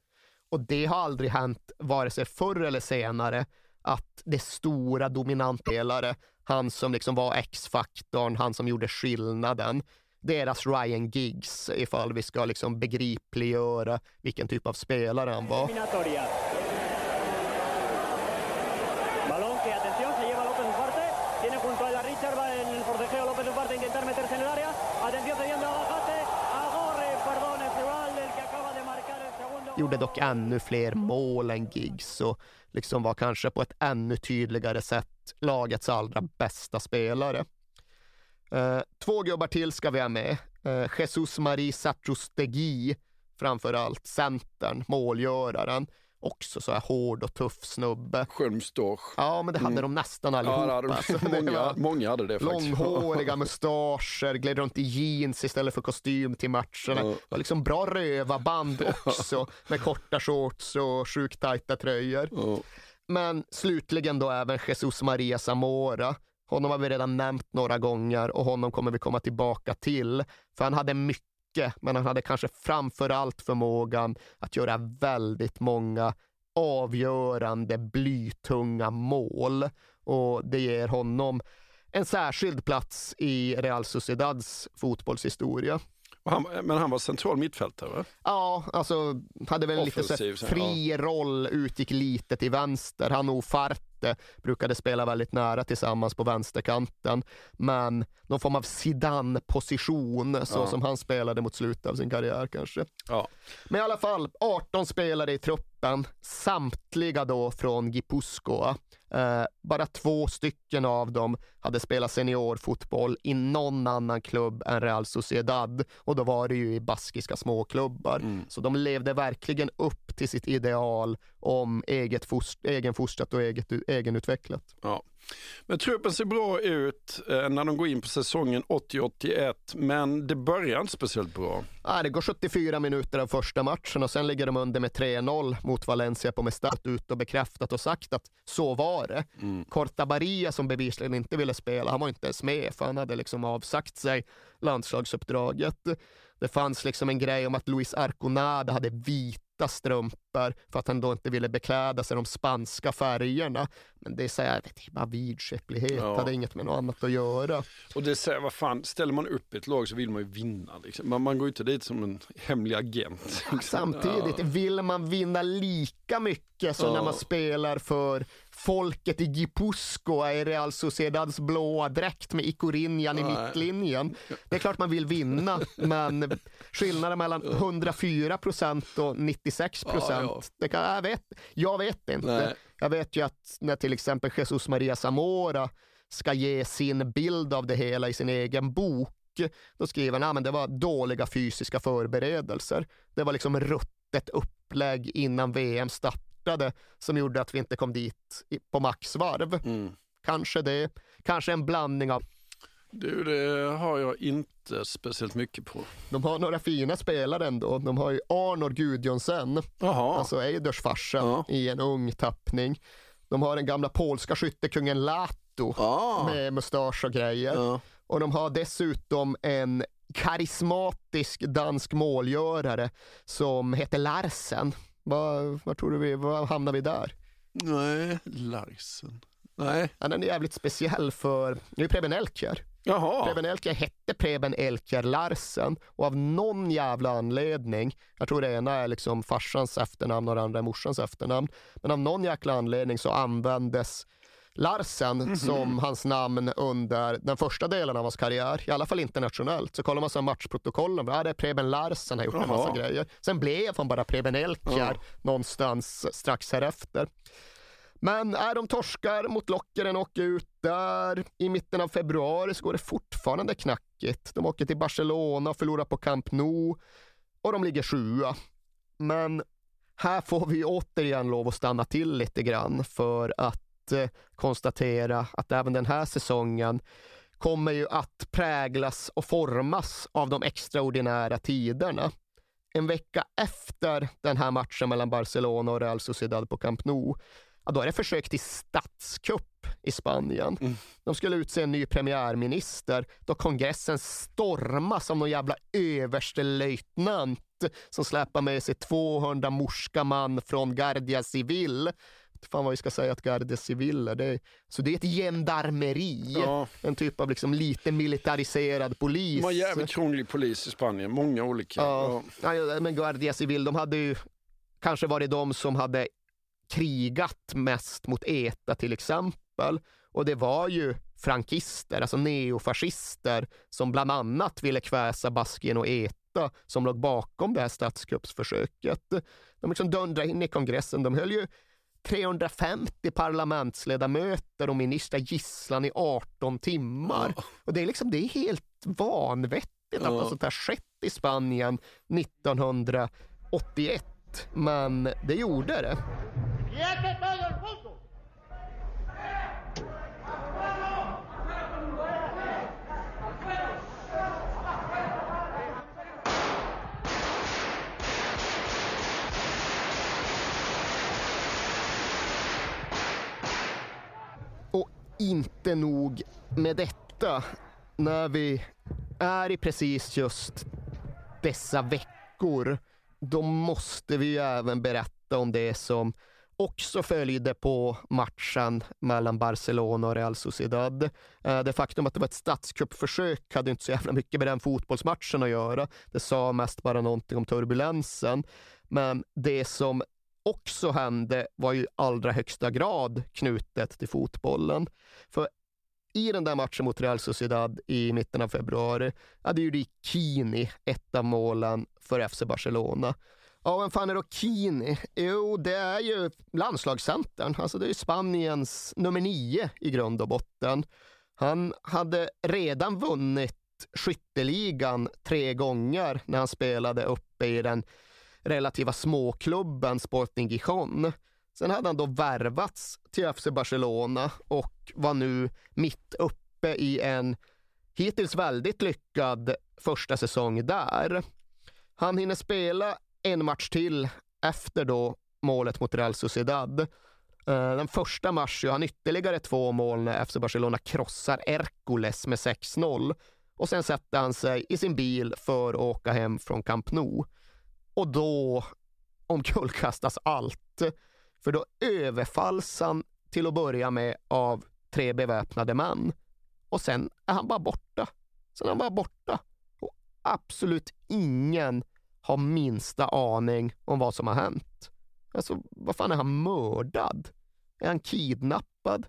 Och det har aldrig hänt, vare sig förr eller senare, att det stora dominantspelare, han som liksom var X-faktorn, han som gjorde skillnaden, deras Ryan Giggs, ifall vi ska liksom begripliggöra vilken typ av spelare han var. Que, atención, se lleva López Ufarte. Tiene junto a él a Richard, va en el forcejeo López Ufarte a intentar meterse en el área. Atención, cediendo a Bajate. Agorre, perdón, es Rural, el que acaba de marcar el segundo. Gjorde dock ännu fler mål än Giggs och liksom var kanske på ett ännu tydligare sätt lagets allra bästa spelare. Eh, två gubbar till ska vi ha med. Eh, Jesus Marie Satrostegui, framför allt centern, målgöraren. Också så här hård och tuff snubbe. Skön mustasch. Ja, men det hade de nästan Ja, allihopa. det hade de. Alltså, många, många hade det faktiskt. Långhåriga mustascher, gled runt i jeans istället för kostym till matcherna. Ja. Var liksom bra rövarband också med korta shorts och sjukt tajta tröjor. Ja. Men slutligen då även Jesus Maria Zamora. Honom har vi redan nämnt några gånger och honom kommer vi komma tillbaka till. För han hade mycket, men han hade kanske framför allt förmågan att göra väldigt många avgörande blytunga mål. Och det ger honom en särskild plats i Real Sociedads fotbollshistoria. Han, men han var central mittfältare va? Ja, alltså hade väl lite så Offensiv, här så- fri roll, utgick lite till vänster. Han och Farte brukade spela väldigt nära tillsammans på vänsterkanten. Men någon form av Zidane-position, så Ja. som han spelade mot slutet av sin karriär kanske. Ja. Men i alla fall, 18 spelare i truppen, samtliga då från Gipuzkoa. Eh, bara två stycken av dem hade spelat seniorfotboll i någon annan klubb än Real Sociedad och då var det ju i baskiska småklubbar. Så de levde verkligen upp till sitt ideal om eget fost, egenfostrat och eget, egenutvecklat. Ja. Men truppen ser bra ut eh, när de går in på säsongen 80-81, men det börjar inte speciellt bra. Ja, det går 74 minuter av första matchen och sen ligger de under med 3-0 mot Valencia på Mestat ut och bekräftat och sagt att så var det. Cortabaria som bevisligen inte ville spela, han var inte ens med för han hade liksom avsagt sig landslagsuppdraget. Det fanns liksom en grej om att Luis Arconada hade vita strumpor för att han då inte ville bekläda sig de spanska färgerna. Men det är, så här, det är bara vidskeplighet, Ja. det hade inget med något annat att göra. Och det säger, vad fan, ställer man upp ett lag så vill man ju vinna. Liksom. Man, man går inte dit som en hemlig agent. liksom. Samtidigt, vill man vinna lika mycket som Ja. när man spelar för folket i Gipuzkoa i Real Sociedads blåa dräkt med Ikorinjan i Nej. mittlinjen. Det är klart man vill vinna, men skillnaden mellan 104 procent och 96 procent, Ja, kan, jag, vet, jag vet inte. Nej. Jag vet ju att när till exempel Jesus Maria Zamora ska ge sin bild av det hela i sin egen bok, då skriver han att det var dåliga fysiska förberedelser. Det var liksom ruttet upplägg innan VM startade som gjorde att vi inte kom dit på maxvarv. Mm. Kanske det, kanske en blandning av Du, det har jag inte speciellt mycket på. de har några fina spelare ändå. De har ju Arnor Gudjonsen, Jaha, alltså Eiders farsa, Ja. i en ung tappning. De har den gamla polska skyttekungen Lato ah. med mustasch och grejer. ja. Och de har dessutom en karismatisk dansk målgörare som heter Larsen. Vad, vad tror du vi, vad hamnar vi där? Nej, Larsen. Nej, den är jävligt speciell för, det är Preben Elkjær. jaha. Preben Elkjær hette Preben Elkjær Larsen och av någon jävla anledning, jag tror det ena är liksom farsans efternamn och det andra är morsans efternamn, men av någon jäkla anledning så användes Larsen som hans namn under den första delen av hans karriär, i alla fall internationellt. Så kollar man så matchprotokollen, ja det är Preben Larsen har gjort en massa grejer. Sen blev han bara Preben Elkjær någonstans strax härefter. Men är de torskar mot Lockeren och åker ut där i mitten av februari så går det fortfarande knackigt. De åker till Barcelona och förlorar på Camp Nou och de ligger sjua. Men här får vi återigen lov att stanna till lite grann för att konstatera att även den här säsongen kommer ju att präglas och formas av de extraordinära tiderna. En vecka efter den här matchen mellan Barcelona och Real Sociedad på Camp Nou, ja, då är det försök till statskupp i Spanien. De skulle utse en ny premiärminister då kongressen stormas av någon jävla överstelöjtnant som släpar med sig 200 morska man från Guardia Civil. Fan vad vi ska säga att Guardia Civil är. Det är, så det är ett gendarmeri. Ja. En typ av liksom lite militariserad polis. De har jävligt krånglig polis i Spanien, många olika. Ja, ja, men Guardia Civil, de hade ju kanske varit de som hade krigat mest mot ETA till exempel. Och det var ju frankister, alltså neofascister, som bland annat ville kväsa Baskien och ETA som låg bakom det här statskuppsförsöket. De liksom dundrade in i kongressen. De höll ju 350 parlamentsledamöter och ministrar gisslan i 18 timmar. Och det är liksom, det är helt vanvettigt att Ja. något sånt här skett i Spanien 1981. Men det gjorde det. Och inte nog med detta. När vi är i precis just dessa veckor, då måste vi ju även berätta om det som också följde på matchen mellan Barcelona och Real Sociedad. Eh, det faktum att det var ett statskuppförsök hade inte så jävla mycket med den fotbollsmatchen att göra. Det sa mest bara någonting om turbulensen. Men det som också hände var ju i allra högsta grad knutet till fotbollen. För i den där matchen mot Real Sociedad i mitten av februari hade ju Kini ett av målen för FC Barcelona. Ja, vem fan är då Kini? Jo, det är ju landslagscentern. Alltså det är ju Spaniens nummer nio i grund och botten. Han hade redan vunnit skytteligan tre gånger när han spelade uppe i den relativa småklubben Sporting Gijon. Sen hade han då värvats till FC Barcelona och var nu mitt uppe i en hittills väldigt lyckad första säsong där. Han hinner spela en match till efter då målet mot Real Sociedad. Eh, den första mars gör han ytterligare två mål när FC Barcelona krossar Hercules med 6-0 och sen sätter han sig i sin bil för att åka hem från Camp Nou. Och då omkullkastas allt. För då överfalls han till att börja med av tre beväpnade män. Och sen är han bara borta. Sen är han bara borta. Och absolut ingen har minsta aning om vad som har hänt. Alltså, vad fan är han mördad? Är han kidnappad?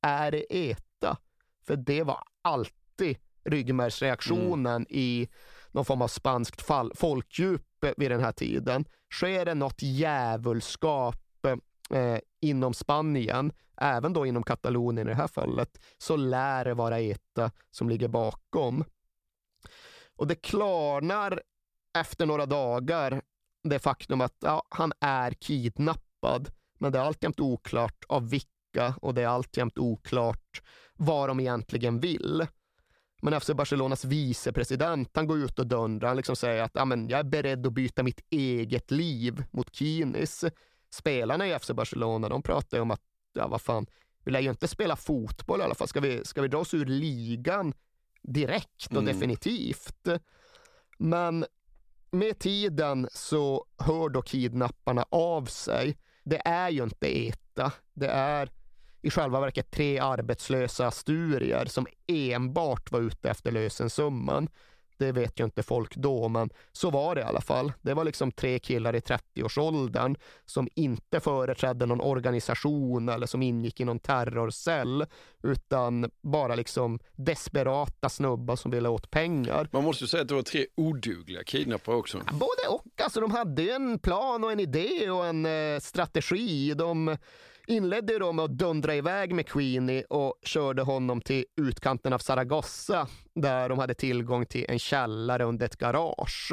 Är det ETA? För det var alltid ryggmärgsreaktionen i någon form av spanskt fall, folkdjup Eh, vid den här tiden. Sker det något djävulskap eh, eh, inom Spanien, även då inom Katalonien i det här fallet, så lär det vara ETA eh, som ligger bakom. Och det klarnar efter några dagar det faktum att ja, han är kidnappad, men det är alltjämt oklart av vilka och det är alltjämt oklart vad de egentligen vill. Men FC Barcelonas vicepresident, han går ut och dundrar. Han liksom säger att ja, men jag är beredd att byta mitt eget liv mot Kinis. Spelarna i FC Barcelona, de pratar ju om att, ja vad fan, vi lär ju inte spela fotboll i alla fall. Ska vi, ska vi dra oss ur ligan direkt och definitivt? Men med tiden så hör då kidnapparna av sig. Det är ju inte ETA. Det är i själva verket tre arbetslösa asturier som enbart var ute efter lösensumman. Det vet ju inte folk då, men så var det i alla fall. Det var liksom tre killar i 30-årsåldern som inte företrädde någon organisation eller som ingick i någon terrorcell, utan bara liksom desperata snubbar som ville åt pengar. Man måste ju säga att det var tre odugliga kidnappare också. Både och. Alltså, de hade en plan och en idé och en eh, strategi. De inledde då med att dundra iväg med Queenie och körde honom till utkanten av Zaragoza där de hade tillgång till en källare under ett garage.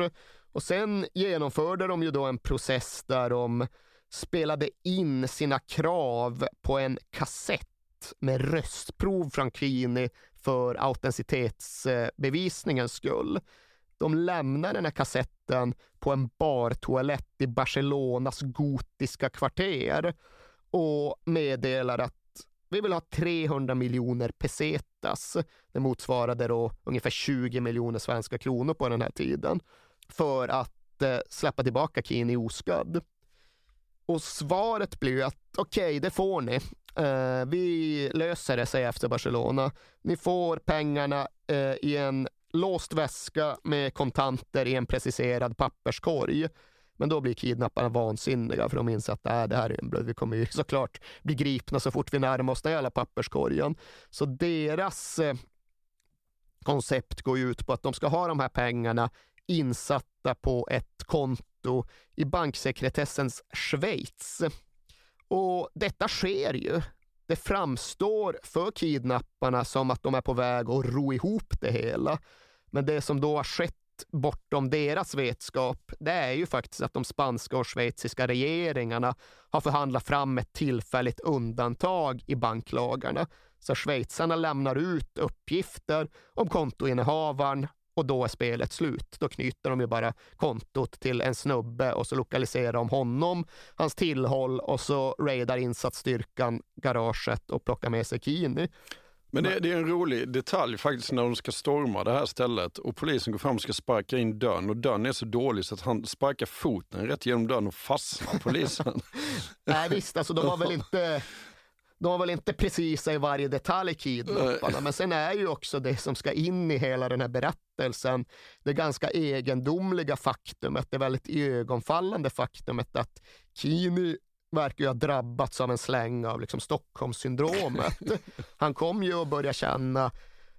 Och sen genomförde de ju då en process där de spelade in sina krav på en kassett med röstprov från Queenie för autenticitetsbevisningens skull. De lämnar den här kassetten på en bartoalett i Barcelonas gotiska kvarter och meddelar att vi vill ha 300 miljoner pesetas. Det motsvarade då ungefär 20 miljoner svenska kronor på den här tiden för att eh, släppa tillbaka Kini oskadd. Och svaret blir att okej, okay, det får ni. Eh, vi löser det, säger efter Barcelona. Ni får pengarna eh, i en låst väska med kontanter i en preciserad papperskorg. Men då blir kidnapparna vansinniga för de inser att äh, det här är en blöd. Vi kommer ju såklart bli gripna så fort vi närmar oss den jävla papperskorgen. Så deras eh, koncept går ju ut på att de ska ha de här pengarna insatta på ett konto i banksekretessens Schweiz. Och detta sker ju. Det framstår för kidnapparna som att de är på väg att ro ihop det hela. Men det som då har skett bortom deras vetskap, det är ju faktiskt att de spanska och schweiziska regeringarna har förhandlat fram ett tillfälligt undantag i banklagarna. Så schweizarna lämnar ut uppgifter om kontoinnehavaren och då är spelet slut. Då knyter de ju bara kontot till en snubbe och så lokaliserar de honom, hans tillhåll och så raidar insatsstyrkan garaget och plockar med sig Kini. Men det, det, är en rolig detalj faktiskt när de ska storma det här stället och polisen går fram och ska sparka in dörren. Och dörren är så dålig så att han sparkar foten rätt genom dörren och fastnar polisen. Nej visst, alltså de var väl inte de var väl inte precisa i varje detalj kidnapparna, men sen är ju också det som ska in i hela den här berättelsen, det ganska egendomliga faktumet, det väldigt ögonfallande faktumet att Kini verkar ju ha drabbats av en släng av liksom Stockholmssyndromet. Han kom ju att börja känna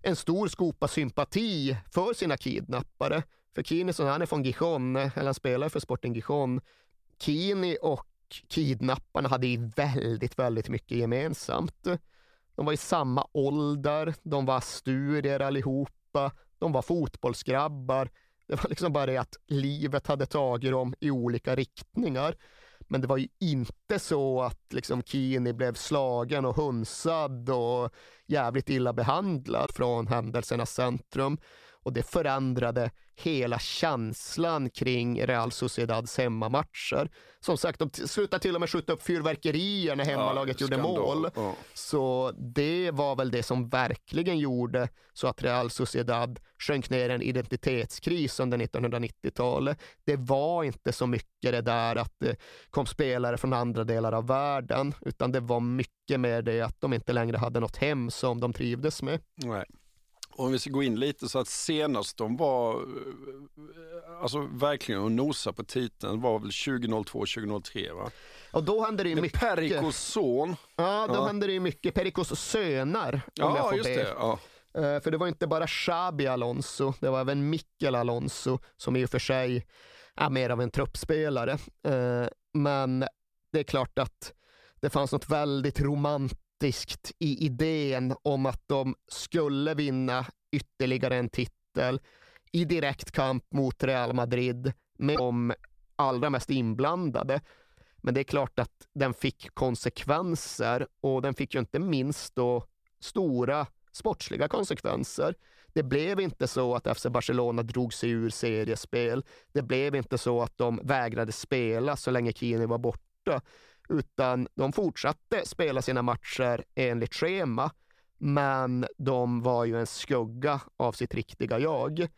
en stor skopa sympati för sina kidnappare. För Kinison, han är från Gijon, eller han spelar för Sporting Gijon. Kini och kidnapparna hade väldigt, väldigt mycket gemensamt. De var i samma ålder, de var asturier allihopa, de var fotbollsgrabbar. Det var liksom bara det att livet hade tagit dem i olika riktningar. Men det var ju inte så att liksom Kini blev slagen och hunsad och jävligt illa behandlad från händelsernas centrum. Och det förändrade hela känslan kring Real Sociedads hemmamatcher. Som sagt, de slutade till och med skjuta upp fyrverkerier när hemmalaget ja, gjorde mål. Ja. Så det var väl det som verkligen gjorde så att Real Sociedad sjönk ner en identitetskris under 1990-talet. Det var inte så mycket det där att det kom spelare från andra delar av världen, utan det var mycket mer det att de inte längre hade något hem som de trivdes med. Nej om vi ska gå in lite så att senast de var, eh, alltså verkligen att nosa på titeln var väl 2002-2003 va? Och då hände det ju mycket. Perikos son. Ja, då ja. hände det ju mycket. Perikos söner, om ja, jag får just be. Det, ja. Uh, för det var inte bara Xabi Alonso, det var även Mikkel Alonso som i och för sig är mer av en truppspelare. Uh, men det är klart att det fanns något väldigt romantiskt optimistiskt i idén om att de skulle vinna ytterligare en titel i direkt kamp mot Real Madrid med de allra mest inblandade. Men det är klart att den fick konsekvenser och den fick ju inte minst då stora sportsliga konsekvenser. Det blev inte så att FC Barcelona drog sig ur seriespel. Det blev inte så att de vägrade spela så länge Kini var borta, utan de fortsatte spela sina matcher enligt schema, men de var ju en skugga av sitt riktiga jag.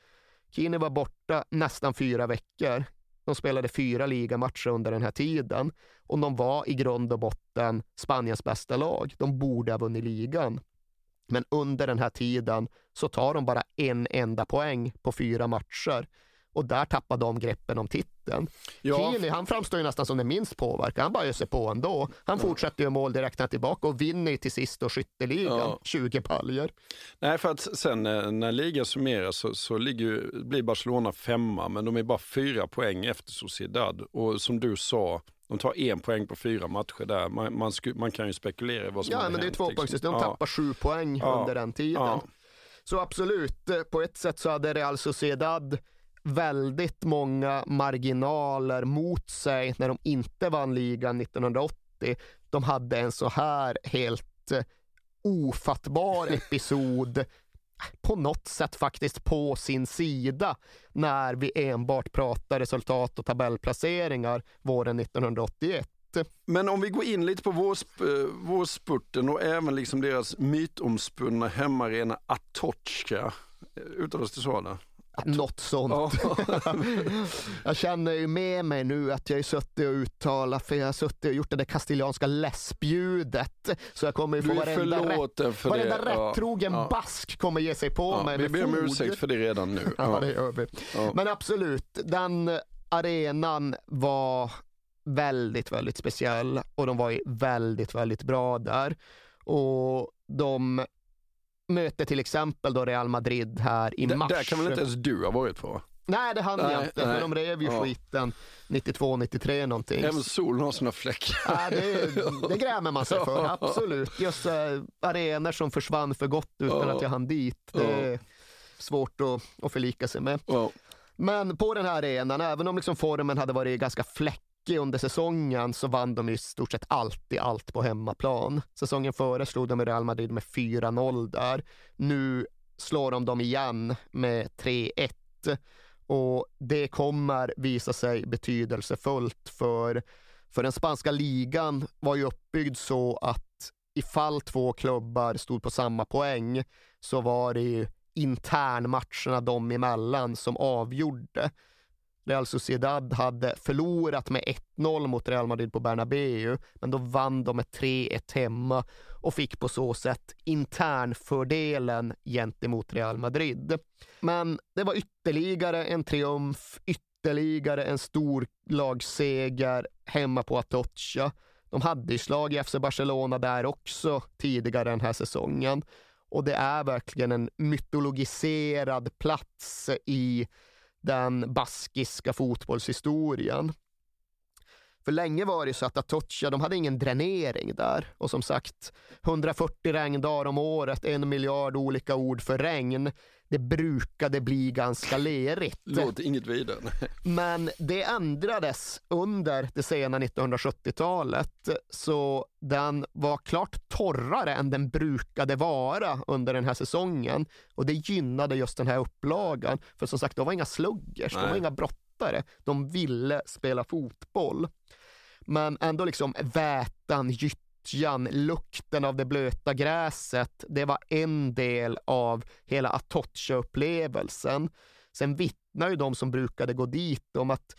Kini var borta nästan fyra veckor. De spelade fyra ligamatcher under den här tiden och de var i grund och botten Spaniens bästa lag. De borde ha vunnit ligan. Men under den här tiden så tar de bara en enda poäng på fyra matcher. Och där tappar de greppen om titeln. Ja. Healy, han framstår ju nästan som den minst påverkade. Han bara sig på ändå. Han fortsätter ju mål direkt när tillbaka och vinner till sist då skytteligan. Ja. 20 paljer. Nej, för att sen eh, när ligan summeras så, så ligger, blir Barcelona femma, men de är bara fyra poäng efter Sociedad. Och som du sa, de tar en poäng på fyra matcher där. Man, man, sku, man kan ju spekulera i vad som Ja, men det är hänt, två liksom. poängssystem. De Ja. tappar sju poäng Ja. under den tiden. Ja. Så absolut, eh, på ett sätt så hade Real Sociedad väldigt många marginaler mot sig när de inte vann ligan 1980. De hade en så här helt eh, ofattbar episod på något sätt faktiskt på sin sida när vi enbart pratar resultat och tabellplaceringar våren 1981. Men om vi går in lite på vårsp- eh, vårspurten och även liksom deras mytomspunna hemmaarena Atochka. Eh, uttalas det så? Där. Något sånt. jag känner ju med mig nu att jag är suttit och uttalat, för jag har suttit och gjort det där kastilianska läspljudet. Så jag kommer ju få varenda, rätt, för varenda det. Rättrogen ja. bask kommer ge sig på Ja, mig vi ber om ursäkt för det redan nu. Ja, det gör vi. Men absolut, den arenan var väldigt, väldigt speciell och de var ju väldigt, väldigt bra där. Och de mötte till exempel då Real Madrid här i mars. där kan väl inte ens du ha varit på? Nej, det hann jag Nej, inte, för nej. de rev ju Ja. skiten 92, 93 någonting. Även solen har sina fläckar. Ja, det, det grämer man sig för, absolut. Just äh, arenor som försvann för gott utan Ja. att jag hann dit. Det är svårt att, att förlika sig med. Ja. Men på den här arenan, även om liksom formen hade varit ganska fläckig under säsongen så vann de i stort sett alltid allt på hemmaplan. Säsongen före slog de Real Madrid med 4-0 där. Nu slår de dem igen med 3-1 och det kommer visa sig betydelsefullt för, för den spanska ligan var ju uppbyggd så att ifall två klubbar stod på samma poäng så var det ju internmatcherna dem emellan som avgjorde. Real Sociedad hade förlorat med 1-0 mot Real Madrid på Bernabeu, men då vann de med 3-1 hemma och fick på så sätt internfördelen gentemot Real Madrid. Men det var ytterligare en triumf, ytterligare en stor lagseger hemma på Atocha. De hade ju slag i FC Barcelona där också tidigare den här säsongen. Och det är verkligen en mytologiserad plats i den baskiska fotbollshistorien. För länge var det så att Atocha, de hade ingen dränering där. Och som sagt, 140 regndagar om året, en miljard olika ord för regn. Det brukade bli ganska lerigt. Låter inget vidare. Men det ändrades under det sena 1970-talet, så den var klart torrare än den brukade vara under den här säsongen. Och det gynnade just den här upplagan. För som sagt, de var inga sluggers, de var Nej. inga brottare. De ville spela fotboll. Men ändå liksom vätan, gyttjan, lukten av det blöta gräset, det var en del av hela Atocha-upplevelsen. Sen vittnar ju de som brukade gå dit om att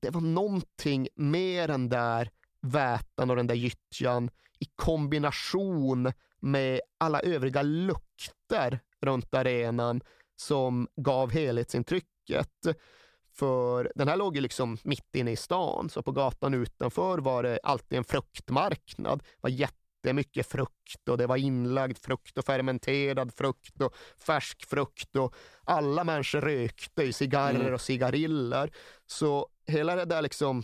det var någonting mer än där vätan och den där gyttjan i kombination med alla övriga lukter runt arenan som gav helhetsintrycket. För den här låg ju liksom mitt inne i stan, så på gatan utanför var det alltid en fruktmarknad. Det var jättemycket frukt och det var inlagd frukt och fermenterad frukt och färsk frukt och alla människor rökte ju cigarrer Mm. och cigariller. Så hela det där liksom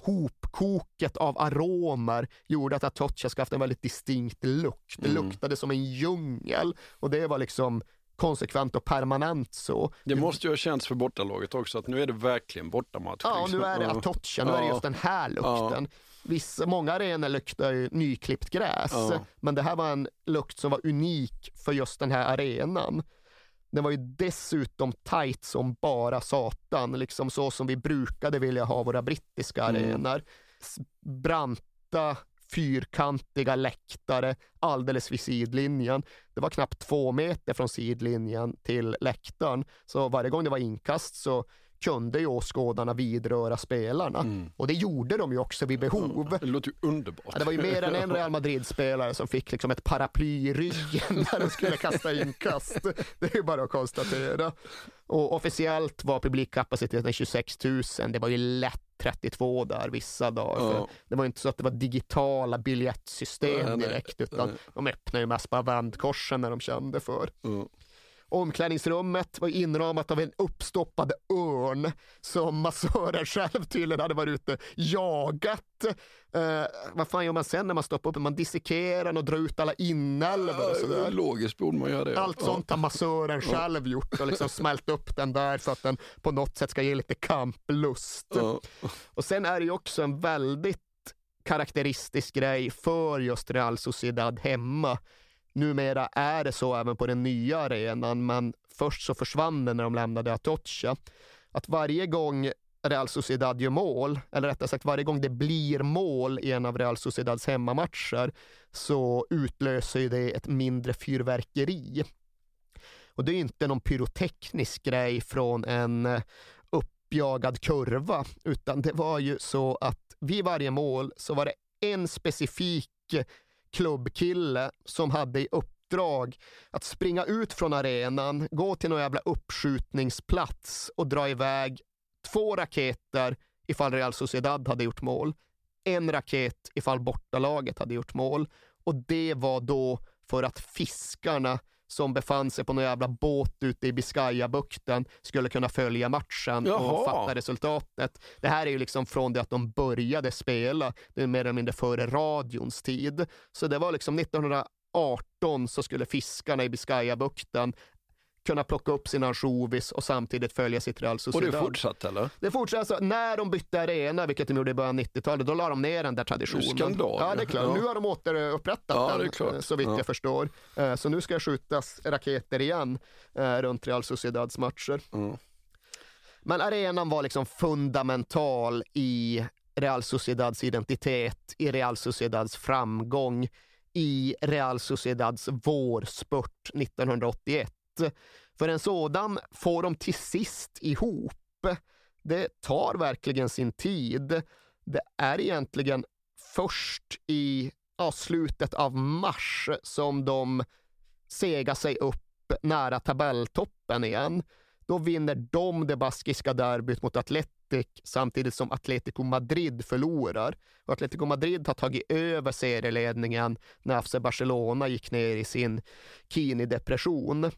hopkoket av aromer gjorde att Atocha ska haft en väldigt distinkt lukt. Det Mm. luktade som en djungel och det var liksom konsekvent och permanent så. Det måste ju ha känts för bortalaget också att nu är det verkligen bortamatch. Ja, liksom. nu är det Ja. Atocha, nu är det Ja. just den här lukten. Vissa, många arenor luktar ju nyklippt gräs, Ja. men det här var en lukt som var unik för just den här arenan. Den var ju dessutom tight som bara satan, liksom så som vi brukade vilja ha våra brittiska Mm. arenor. S- Branta, fyrkantiga läktare alldeles vid sidlinjen. Det var knappt två meter från sidlinjen till läktaren, så varje gång det var inkast så kunde ju åskådarna vidröra spelarna. Och det gjorde de ju också vid behov. Det låter ju underbart. Ja, det var ju mer än en Real Madrid-spelare som fick liksom ett paraply i ryggen när de skulle kasta inkast. Det är ju bara att konstatera. Och officiellt var publikkapaciteten 26 000. Det var ju lätt 32 där vissa dagar. Ja. Det var inte så att det var digitala biljettsystem direkt, utan de öppnade ju mest bara vändkorsen när de kände för. Mm. Omklädningsrummet var inramat av en uppstoppad örn som massören själv tydligen hade varit ute jagat. Eh, vad fan gör man sen när man stoppar upp? Man dissekerar den och drar ut alla inälvor och sådär. Logiskt borde man göra det. Allt Ja. sånt har massören själv gjort och liksom smält upp den där så att den på något sätt ska ge lite kamplust. Ja. Och sen är det ju också en väldigt karaktäristisk grej för just Real Sociedad hemma. Numera är det så även på den nya arenan, men först så försvann det när de lämnade Atocha. Att varje gång Real Sociedad gör mål, eller rättare sagt varje gång det blir mål i en av Real Sociedads hemmamatcher, så utlöser det ett mindre fyrverkeri. Och det är inte någon pyroteknisk grej från en eh, uppjagad kurva, utan det var ju så att vid varje mål så var det en specifik klubbkille som hade i uppdrag att springa ut från arenan, gå till någon jävla uppskjutningsplats och dra iväg två raketer ifall Real Sociedad hade gjort mål, en raket ifall bortalaget hade gjort mål. Och det var då för att fiskarna som befann sig på någon jävla båt ute i Biscayabukten skulle kunna följa matchen och Jaha. fatta resultatet. Det här är ju liksom från det att de började spela, det är mer eller mindre före radions tid. Så det var liksom 1918 så skulle fiskarna i Biscayabukten kunna plocka upp sina ansjovis och samtidigt följa sitt Real Och Sociedad. det fortsatt eller? Det fortsätter alltså, när de bytte arena, vilket de gjorde i början av 90-talet, då la de ner den där traditionen. skandal, Ja, det är klart. ja. Nu har de återupprättat Ja, den, eh, så vitt Ja. jag förstår. Eh, Så nu ska det skjutas raketer igen eh, runt Real Sociedads matcher. Mm. Men arenan var liksom fundamental i Real Sociedads identitet, i Real Sociedads framgång, i Real Sociedads vårspurt 1981. För en sådan får de till sist ihop. Det tar verkligen sin tid. Det är egentligen först i ja, slutet av mars som de segar sig upp nära tabelltoppen igen. Då vinner de det baskiska derbyt mot Atletic samtidigt som Atletico Madrid förlorar. Och Atletico Madrid har tagit över serieledningen när FC Barcelona gick ner i sin Kini-depression.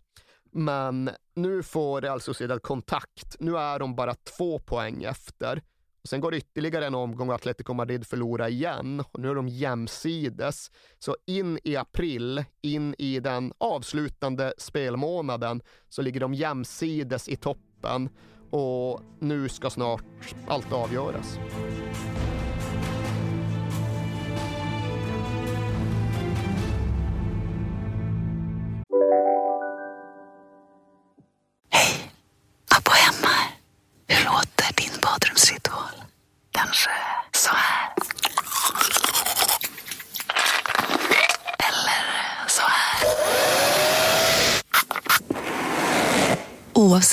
Men nu får Real Sociedad kontakt. Nu är de bara två poäng efter. Och sen går det ytterligare en omgång och Atletico Madrid förlorar igen. Och nu är de jämsides. Så in i april, in i den avslutande spelmånaden, så ligger de jämsides i toppen. Och nu ska snart allt avgöras.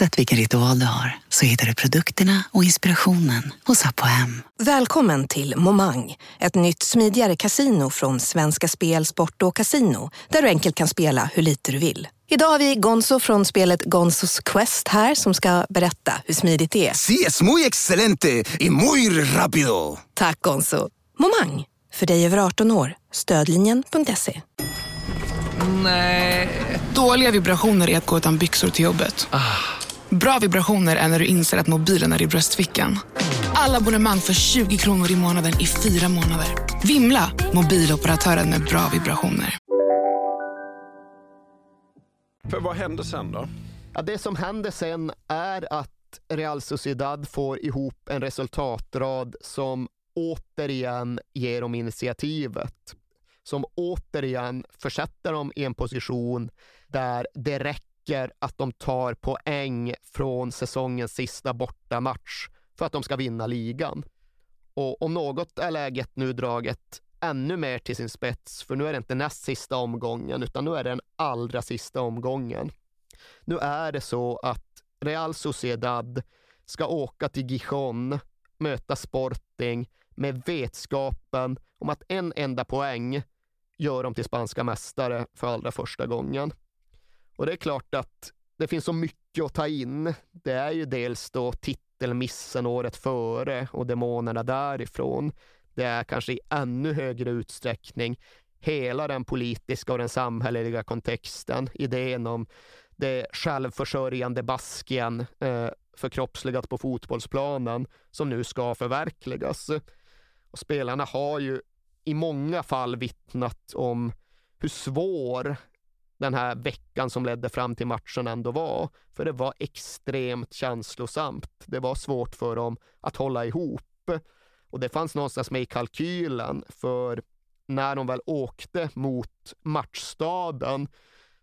Oavsett vilken ritual du har så hittar du produkterna och inspirationen hos Apohem. Välkommen till Momang, ett nytt smidigare kasino från Svenska Spel, Sport och Casino där du enkelt kan spela hur lite du vill. Idag har vi Gonzo från spelet Gonzos Quest här som ska berätta hur smidigt det är. Sí, es muy excelente y muy rápido. Tack Gonzo. Momang, för dig över 18 år. Stödlinjen.se. Nej. Dåliga vibrationer är att gå utan byxor till jobbet. Bra vibrationer är när du inser att mobilen är i bröstfickan. Alla abonnemang för 20 kronor i månaden i fyra månader. Vimla! Mobiloperatören med bra vibrationer. För vad händer sen då? Ja, det som händer sen är att Real Sociedad får ihop en resultatrad som återigen ger dem initiativet. Som återigen försätter dem i en position där det räcker att de tar poäng från säsongens sista bortamatch för att de ska vinna ligan. Och om något är läget nu draget ännu mer till sin spets, för nu är det inte näst sista omgången, utan nu är det den allra sista omgången. Nu är det så att Real Sociedad ska åka till Gijon, möta Sporting med vetskapen om att en enda poäng gör dem till spanska mästare för allra första gången. Och det är klart att det finns så mycket att ta in. Det är ju dels då titelmissen året före och demonerna därifrån. Det är kanske i ännu högre utsträckning hela den politiska och den samhälleliga kontexten, idén om det självförsörjande Baskien eh, förkroppsligat på fotbollsplanen som nu ska förverkligas. Och spelarna har ju i många fall vittnat om hur svår den här veckan som ledde fram till matchen ändå var. För det var extremt känslosamt. Det var svårt för dem att hålla ihop. Och det fanns någonstans med i kalkylen för när de väl åkte mot matchstaden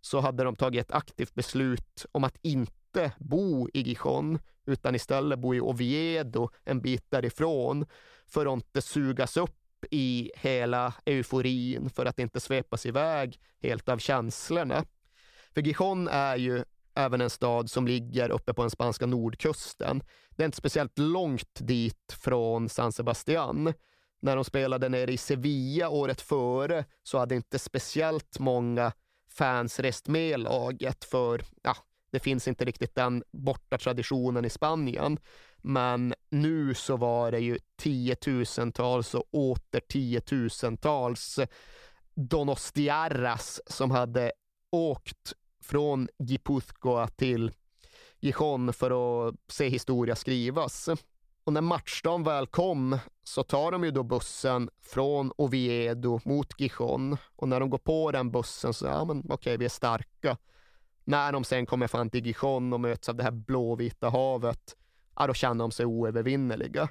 så hade de tagit ett aktivt beslut om att inte bo i Gijon utan istället bo i Oviedo en bit därifrån för att inte sugas upp i hela euforin för att inte svepas iväg helt av känslorna. För Gijon är ju även en stad som ligger uppe på den spanska nordkusten. Det är inte speciellt långt dit från San Sebastian. När de spelade nere i Sevilla året före så hade inte speciellt många fans rest med laget för ja, det finns inte riktigt den borta traditionen i Spanien. Men nu så var det ju tiotusentals och åter tiotusentals Donostiarras som hade åkt från Gipuzkoa till Gijon för att se historia skrivas. Och när matchdagen väl kom så tar de ju då bussen från Oviedo mot Gijon och när de går på den bussen så, ja men okej, okay, vi är starka. När de sen kommer fram till Gijon och möts av det här blåvita havet, ja då känner de sig oövervinnerliga.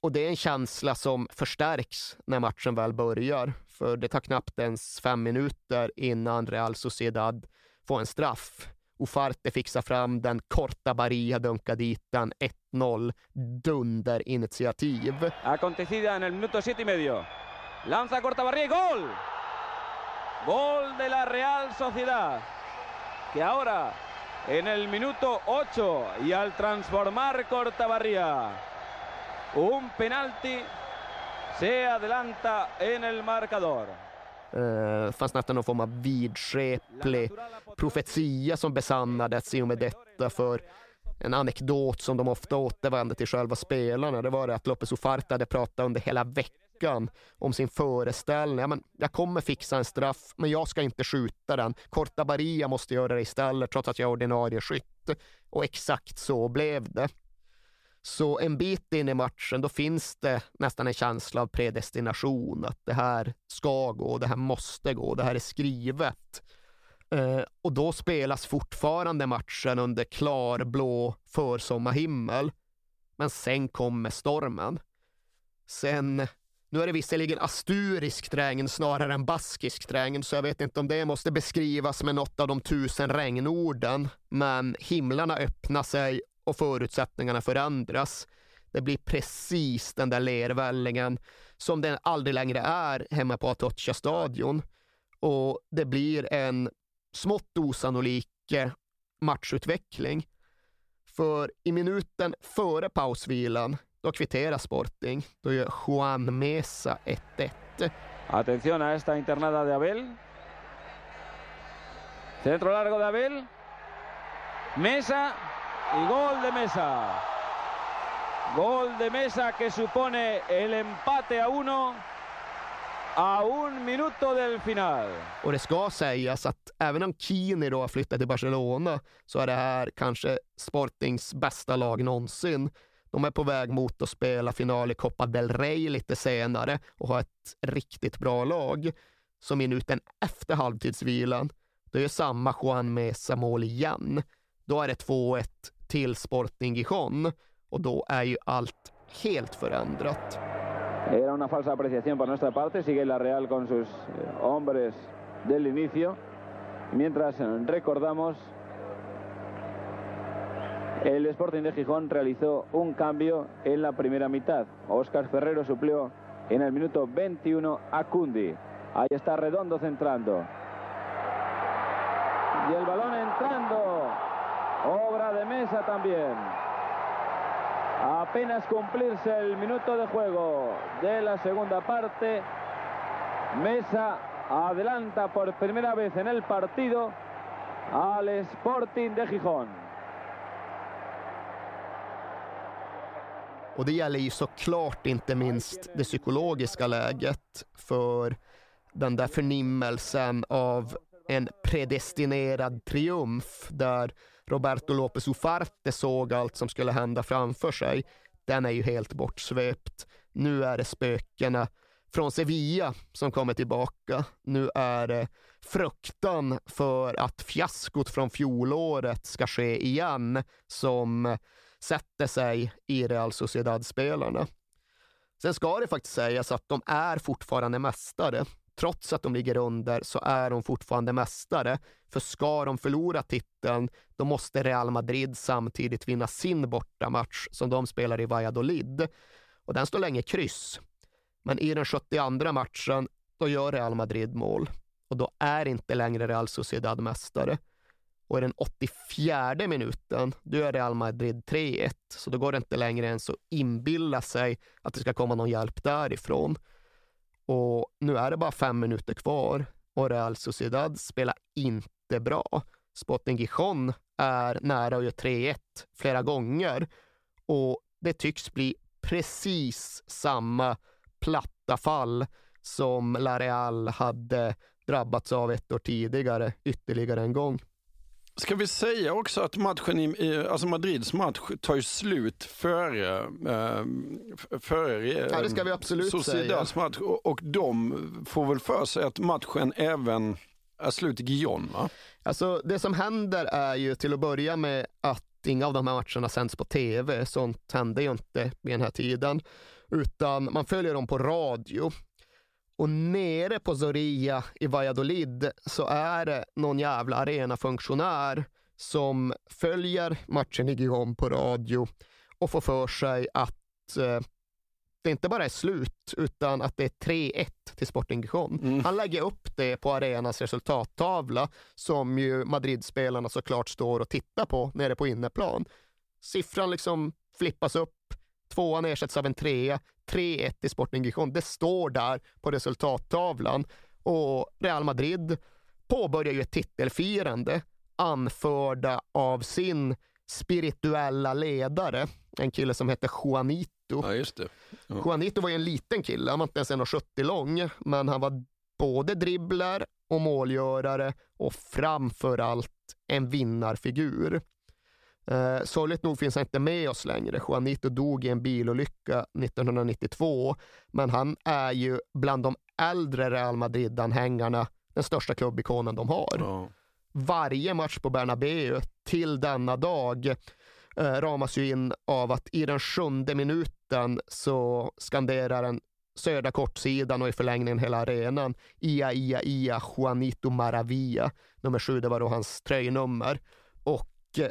Och det är en känsla som förstärks när matchen väl börjar, för det tar knappt ens fem minuter innan Real Sociedad får en straff. Ufarte fixar fram den, korta Baria dunkar dit den, 1-0, dunderinitiativ. Acontecida en el minuto siete y medio. Lanza corta Barria gol! Gol de la Real Sociedad, que ahora en el minuto 8 y al transformar Cortabarría un penalti se adelanta en el marcador. Uh, fanns nästan någon form av vidskeplig profetia som besannades i och med detta för en anekdot som de ofta återvände till själva spelarna. Det var det att Lopez Ufarte hade pratat under hela veckan om sin föreställning. Ja, men jag kommer fixa en straff, men jag ska inte skjuta den. Korta Baria måste göra det istället, trots att jag är ordinarie skytt. Och exakt så blev det. Så en bit in i matchen, då finns det nästan en känsla av predestination, att det här ska gå, det här måste gå, det här är skrivet. Eh, och då spelas fortfarande matchen under klarblå försommarhimmel. Men sen kommer stormen. Sen, nu är det visserligen asturisk regn snarare än baskisk regn, så jag vet inte om det måste beskrivas med något av de tusen regnorden. Men himlarna öppnar sig och förutsättningarna förändras. Det blir precis den där lervällingen som den aldrig längre är hemma på Atocha stadion. Och det blir en smått osannolik eh, matchutveckling. För i minuten före pausvilan, då kvitterar Sporting. Då gör Juan Mesa 1-1. Atención a esta internada de Abel. Centro largo de Abel. Mesa y gol de Mesa. Gol de Mesa que supone el empate a uno a un minuto del final. Och det ska sägas att även om Kini då har flyttat till Barcelona så är det här kanske Sportings bästa lag någonsin. De är på väg mot att spela final i Copa del Rey lite senare och har ett riktigt bra lag. Så minuten efter halvtidsvilan, då är samma Juan Mesa mål igen. Då är det 2-1 till Sporting Gijon och då är ju allt helt förändrat. Era una falsa apreciación por nuestra parte. Sigue la Real con sus eh, hombres del inicio. Mientras recordamos, el Sporting de Gijón realizó un cambio en la primera mitad. Óscar Ferrero suplió en el minuto 21 a Cundi. Ahí está Redondo centrando. Y el balón entrando. Obra de mesa también. Apenas cumplirse el minuto de juego de la segunda parte, Mesa adelanta por primera vez en el partido al Sporting de Gijón. Och det gäller ju såklart inte minst det psykologiska läget för den där förnimmelsen av en predestinerad triumf där Roberto Lopez Ufarte såg allt som skulle hända framför sig. Den är ju helt bortsvept. Nu är det spökena från Sevilla som kommer tillbaka. Nu är det fruktan för att fiaskot från fjolåret ska ske igen som sätter sig i Real Sociedad-spelarna. Sen ska det faktiskt sägas att de är fortfarande mästare. Trots att de ligger under så är de fortfarande mästare. För ska de förlora titeln, då måste Real Madrid samtidigt vinna sin bortamatch som de spelar i Valladolid. Och den står länge kryss. Men i den 72 matchen, då gör Real Madrid mål. Och då är inte längre Real Sociedad mästare. Och i den 84 minuten, då är Real Madrid 3-1. Så då går det inte längre ens att inbilla sig att det ska komma någon hjälp därifrån. Och nu är det bara fem minuter kvar och Real Sociedad spelar inte bra. Sporting Gijon är nära att göra 3-1 flera gånger och det tycks bli precis samma platta fall som La Real hade drabbats av ett år tidigare ytterligare en gång. Ska vi säga också att matchen i, alltså Madrids match tar ju slut före, eh, före eh, Ja, det ska vi absolut Sociedads säga. match och, och de får väl för sig att matchen även är slut i Gijon va? Alltså, det som händer är ju till att börja med att inga av de här matcherna sänds på tv. Sånt hände ju inte vid den här tiden. Utan man följer dem på radio. Och nere på Zorilla i Valladolid så är det någon jävla arenafunktionär som följer matchen i Gijon på radio och får för sig att eh, det inte bara är slut, utan att det är 3-1 till Sporting Gijon. Han lägger upp det på arenans resultattavla som ju Madrid-spelarna såklart står och tittar på nere på inneplan. Siffran liksom flippas upp, tvåan ersätts av en trea, 3-1 till Sporting Gijon. Det står där på resultattavlan och Real Madrid påbörjar ju ett titelfirande anförda av sin spirituella ledare, en kille som heter Juanito. Ja, just det. Ja. Juanito var ju en liten kille, han var inte ens 1,70 lång, men han var både dribbler och målgörare och framför allt en vinnarfigur. Eh, sorgligt nog finns han inte med oss längre. Juanito dog i en bilolycka 1992, men han är ju bland de äldre Real Madrid-anhängarna den största klubbikonen de har. Ja. Varje match på Bernabeu till denna dag eh, ramas ju in av att i den sjunde minuten så skanderar den södra kortsidan och i förlängningen hela arenan Ia, Ia, Ia, Juanito Maravilla. Nummer sju, det var då hans tröjnummer. Och eh,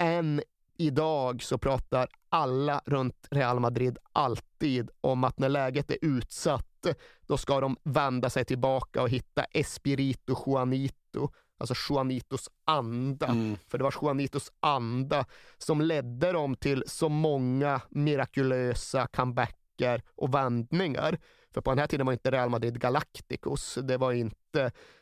än idag så pratar alla runt Real Madrid alltid om att när läget är utsatt, då ska de vända sig tillbaka och hitta Espirito Juanito, alltså Juanitos anda. För det var Juanitos anda som ledde dem till så många mirakulösa comebacker och vändningar. För på den här tiden var inte Real Madrid Galacticos. Det var inte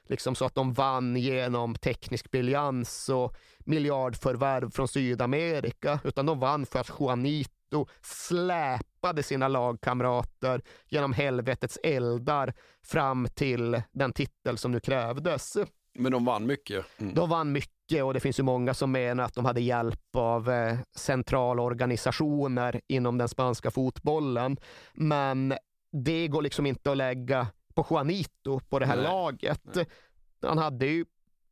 liksom så att de vann genom teknisk briljans och miljardförvärv från Sydamerika, utan de vann för att Juanito släpade sina lagkamrater genom helvetets eldar fram till den titel som nu krävdes. Men de vann mycket. Mm. De vann mycket och det finns ju många som menar att de hade hjälp av eh, centrala organisationer inom den spanska fotbollen. Men det går liksom inte att lägga på Juanito på det här Nej. laget. Han hade ju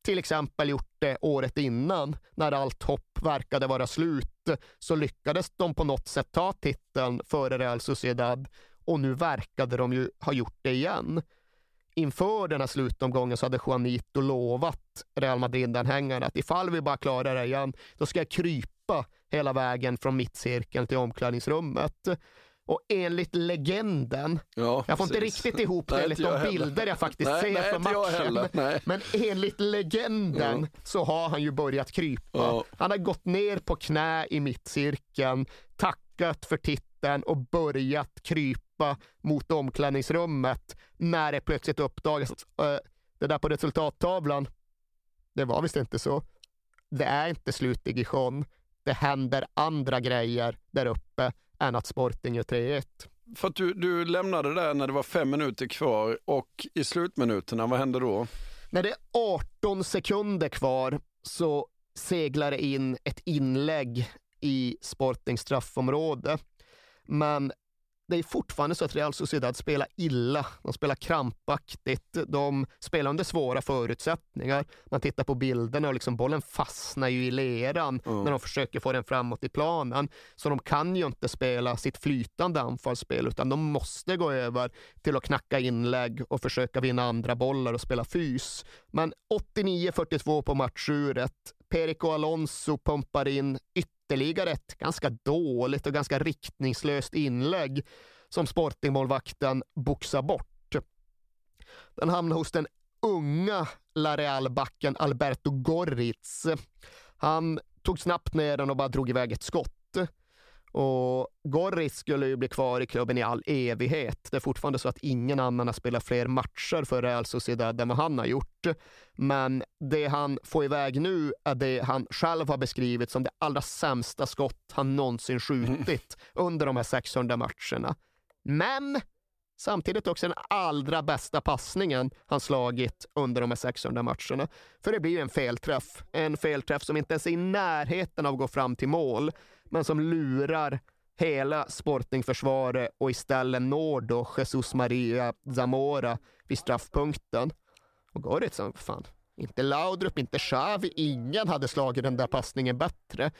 till exempel gjort det året innan när allt hopp verkade vara slut så lyckades de på något sätt ta titeln före Real Sociedad och nu verkade de ju ha gjort det igen. Inför den här slutomgången så hade Juanito lovat Real Madrid-anhängarna att ifall vi bara klarar det igen, då ska jag krypa hela vägen från mittcirkeln till omklädningsrummet. Och enligt legenden, Ja, jag får inte precis. riktigt ihop det Nej, enligt inte de jag heller. bilder jag faktiskt Nej, ser nej, för inte matchen. Men enligt legenden så har han ju börjat krypa. Ja. Han har gått ner på knä i mittcirkeln, tackat för titeln och börjat krypa mot omklädningsrummet när det plötsligt uppdagas att äh, det där på resultattavlan, det var visst inte så. Det är inte slut i Gijon. Det händer andra grejer där uppe än att Sporting gör 3-1. För du, du lämnade där när det var fem minuter kvar och i slutminuterna, vad hände då? När det är 18 sekunder kvar så seglar det in ett inlägg i Sportings straffområde. Men det är fortfarande så att Real Sociedad spelar illa. De spelar krampaktigt. De spelar under svåra förutsättningar. Man tittar på bilderna och liksom bollen fastnar ju i leran Mm. när de försöker få den framåt i planen. Så de kan ju inte spela sitt flytande anfallsspel utan de måste gå över till att knacka inlägg och försöka vinna andra bollar och spela fys. Men 89-42 på matchuret. Perico Alonso pumpar in ytterligare ytterligare ett ganska dåligt och ganska riktningslöst inlägg som Sportingmålvakten boxar bort. Den hamnar hos den unga Lareal-backen Alberto Gorritz. Han tog snabbt ner den och bara drog iväg ett skott. Och Gorritz skulle ju bli kvar i klubben i all evighet. Det är fortfarande så att ingen annan har spelat fler matcher för Real Sociedad än vad han har gjort. Men det han får iväg nu är det han själv har beskrivit som det allra sämsta skott han någonsin skjutit under de här 600 matcherna. Men samtidigt också den allra bästa passningen han slagit under de här 600 matcherna. För det blir ju en felträff. En felträff som inte ens är i närheten av att gå fram till mål, men som lurar hela Sportingförsvaret och istället når då Jesus Maria Zamora vid straffpunkten. Och Goritz, han, fan, inte Laudrup, inte Xavi, ingen hade slagit den där passningen bättre.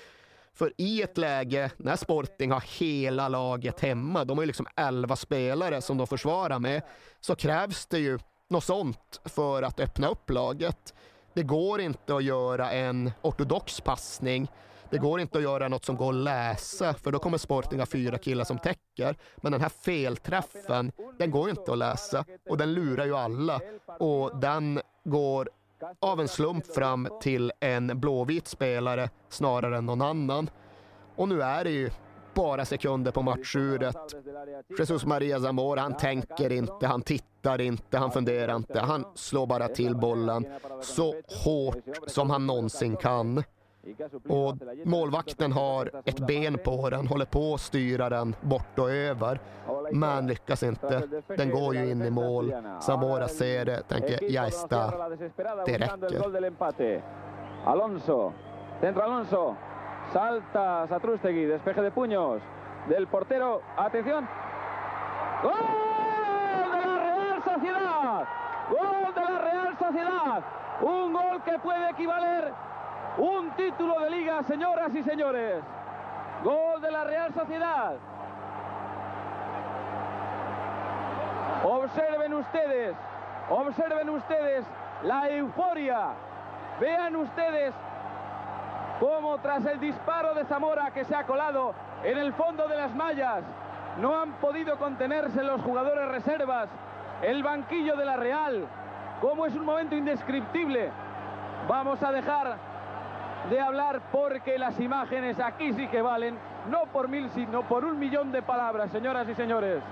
För i ett läge när Sporting har hela laget hemma, de har ju liksom 11 spelare som de försvarar med, så krävs det ju något sånt för att öppna upp laget. Det går inte att göra en ortodox passning. Det går inte att göra något som går att läsa, för då kommer Sporting ha fyra killar som täcker. Men den här felträffen, den går inte att läsa och den lurar ju alla. Och den går av en slump fram till en blåvit spelare snarare än någon annan. Och nu är det ju bara sekunder på matchuret. Jesus Maria Zamora, han tänker inte, han tittar inte, han funderar inte. Han slår bara till bollen så hårt som han någonsin kan. Och målvakten har ett ben på den, håller på att styra den bort och över. Men lyckas inte. Den går ju in i mål. Samora ser det, tänker jag está. Det räcker. Alonso, centro Alonso, salta Satrustegui, despeje de puños del portero, atención, ¡Gol de la Real Sociedad! ¡Gol de la Real Sociedad! Un gol que puede equivaler un título de liga, señoras y señores. Gol de la Real Sociedad. Observen ustedes, observen ustedes la euforia. Vean ustedes cómo tras el disparo de Zamora que se ha colado en el fondo de las mallas, no han podido contenerse los jugadores reservas, el banquillo de la Real, cómo es un momento indescriptible. Vamos a dejar de hablar porque las imágenes aquí sí que valen, no por mil, sino por un millón de palabras, señoras y señores.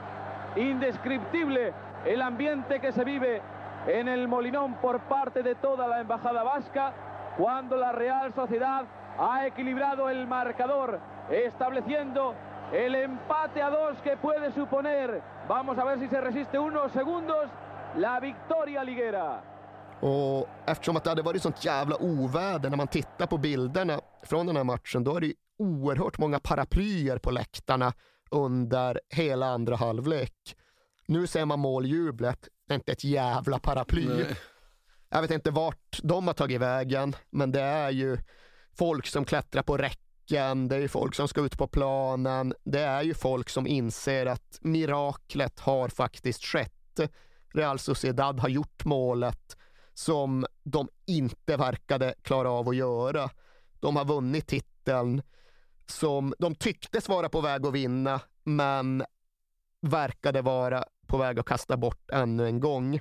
Indescriptible el ambiente que se vive en el Molinón por parte de toda la embajada vasca cuando la Real Sociedad ha equilibrado el marcador, estableciendo el empate a dos que puede suponer, vamos a ver si se resiste unos segundos, la victoria liguera. Och eftersom att det hade varit sånt jävla oväder när man tittar på bilderna från den här matchen, då är det ju oerhört många paraplyer på läktarna under hela andra halvlek. Nu ser man måljublet, det är inte ett jävla paraply. Nej. Jag vet inte vart de har tagit vägen, men det är ju folk som klättrar på räcken, det är folk som ska ut på planen, det är ju folk som inser att miraklet har faktiskt skett. Real Sociedad har gjort målet som de inte verkade klara av att göra. De har vunnit titeln som de tycktes vara på väg att vinna, men verkade vara på väg att kasta bort ännu en gång.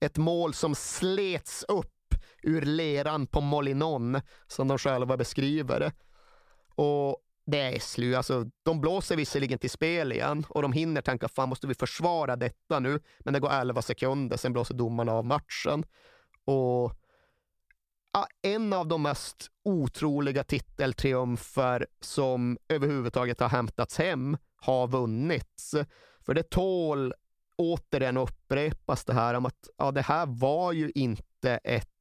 Ett mål som slets upp ur leran på Molinon, som de själva beskriver det. Och det är SLU. Alltså, de blåser visserligen till spel igen och de hinner tänka, fan måste vi försvara detta nu? Men det går 11 sekunder, sen blåser domarna av matchen. Och ja, en av de mest otroliga titeltriumfer som överhuvudtaget har hämtats hem har vunnits. För det tål återigen upprepas det här om att ja, det här var ju inte ett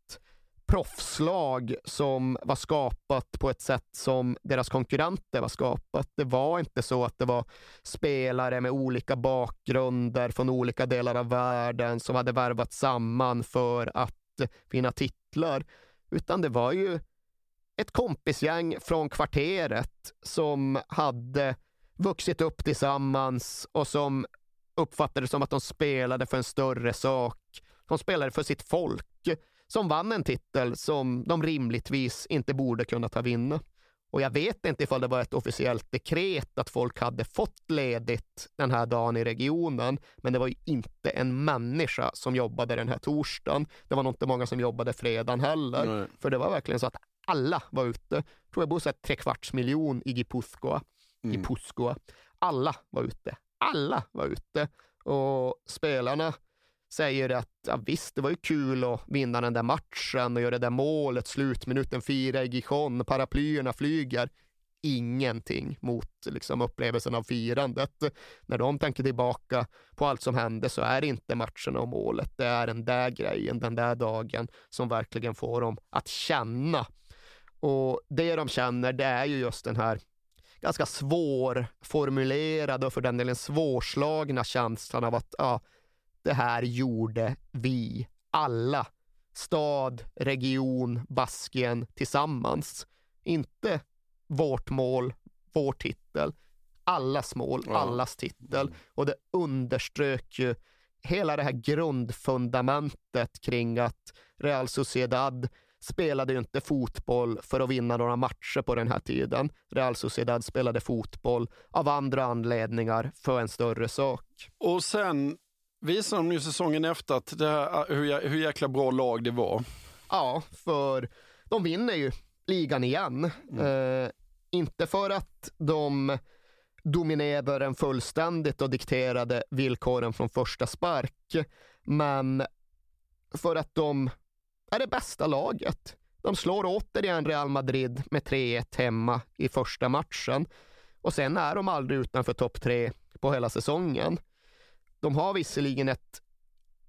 proffslag som var skapat på ett sätt som deras konkurrenter var skapat. Det var inte så att det var spelare med olika bakgrunder från olika delar av världen som hade värvat samman för att vinna titlar, utan det var ju ett kompisgäng från kvarteret som hade vuxit upp tillsammans och som uppfattade det som att de spelade för en större sak. De spelade för sitt folk som vann en titel som de rimligtvis inte borde kunna ta vinna. Och jag vet inte ifall det var ett officiellt dekret att folk hade fått ledigt den här dagen i regionen, men det var ju inte en människa som jobbade den här torsdagen. Det var nog inte många som jobbade fredagen heller, Nej. för det var verkligen så att alla var ute. Jag tror jag bor så tre kvarts miljon i Gipuzkoa. Mm. Gipuzkoa. Alla var ute. Alla var ute. Och spelarna säger att ja, visst, det var ju kul att vinna den där matchen och göra det där målet, slutminuten fyra i Gijon, paraplyerna flyger. Ingenting mot liksom, upplevelsen av firandet. När de tänker tillbaka på allt som hände så är det inte matcherna och målet. Det är den där grejen, den där dagen som verkligen får dem att känna. Och det de känner, det är ju just den här ganska svårformulerade och för den delen svårslagna känslan av att ja, det här gjorde vi alla. Stad, region, Baskien tillsammans. Inte vårt mål, vår titel. Allas mål, Ja. allas titel. Och det underströk ju hela det här grundfundamentet kring att Real Sociedad spelade ju inte fotboll för att vinna några matcher på den här tiden. Real Sociedad spelade fotboll av andra anledningar för en större sak. Och sen visar de ju säsongen efter att det här, hur, jä- hur jäkla bra lag det var. Ja, för de vinner ju ligan igen. Eh, inte för att de dominerade den fullständigt och dikterade villkoren från första spark, men för att de är det bästa laget. De slår återigen Real Madrid med 3-1 hemma i första matchen och sen är de aldrig utanför topp tre på hela säsongen. De har visserligen ett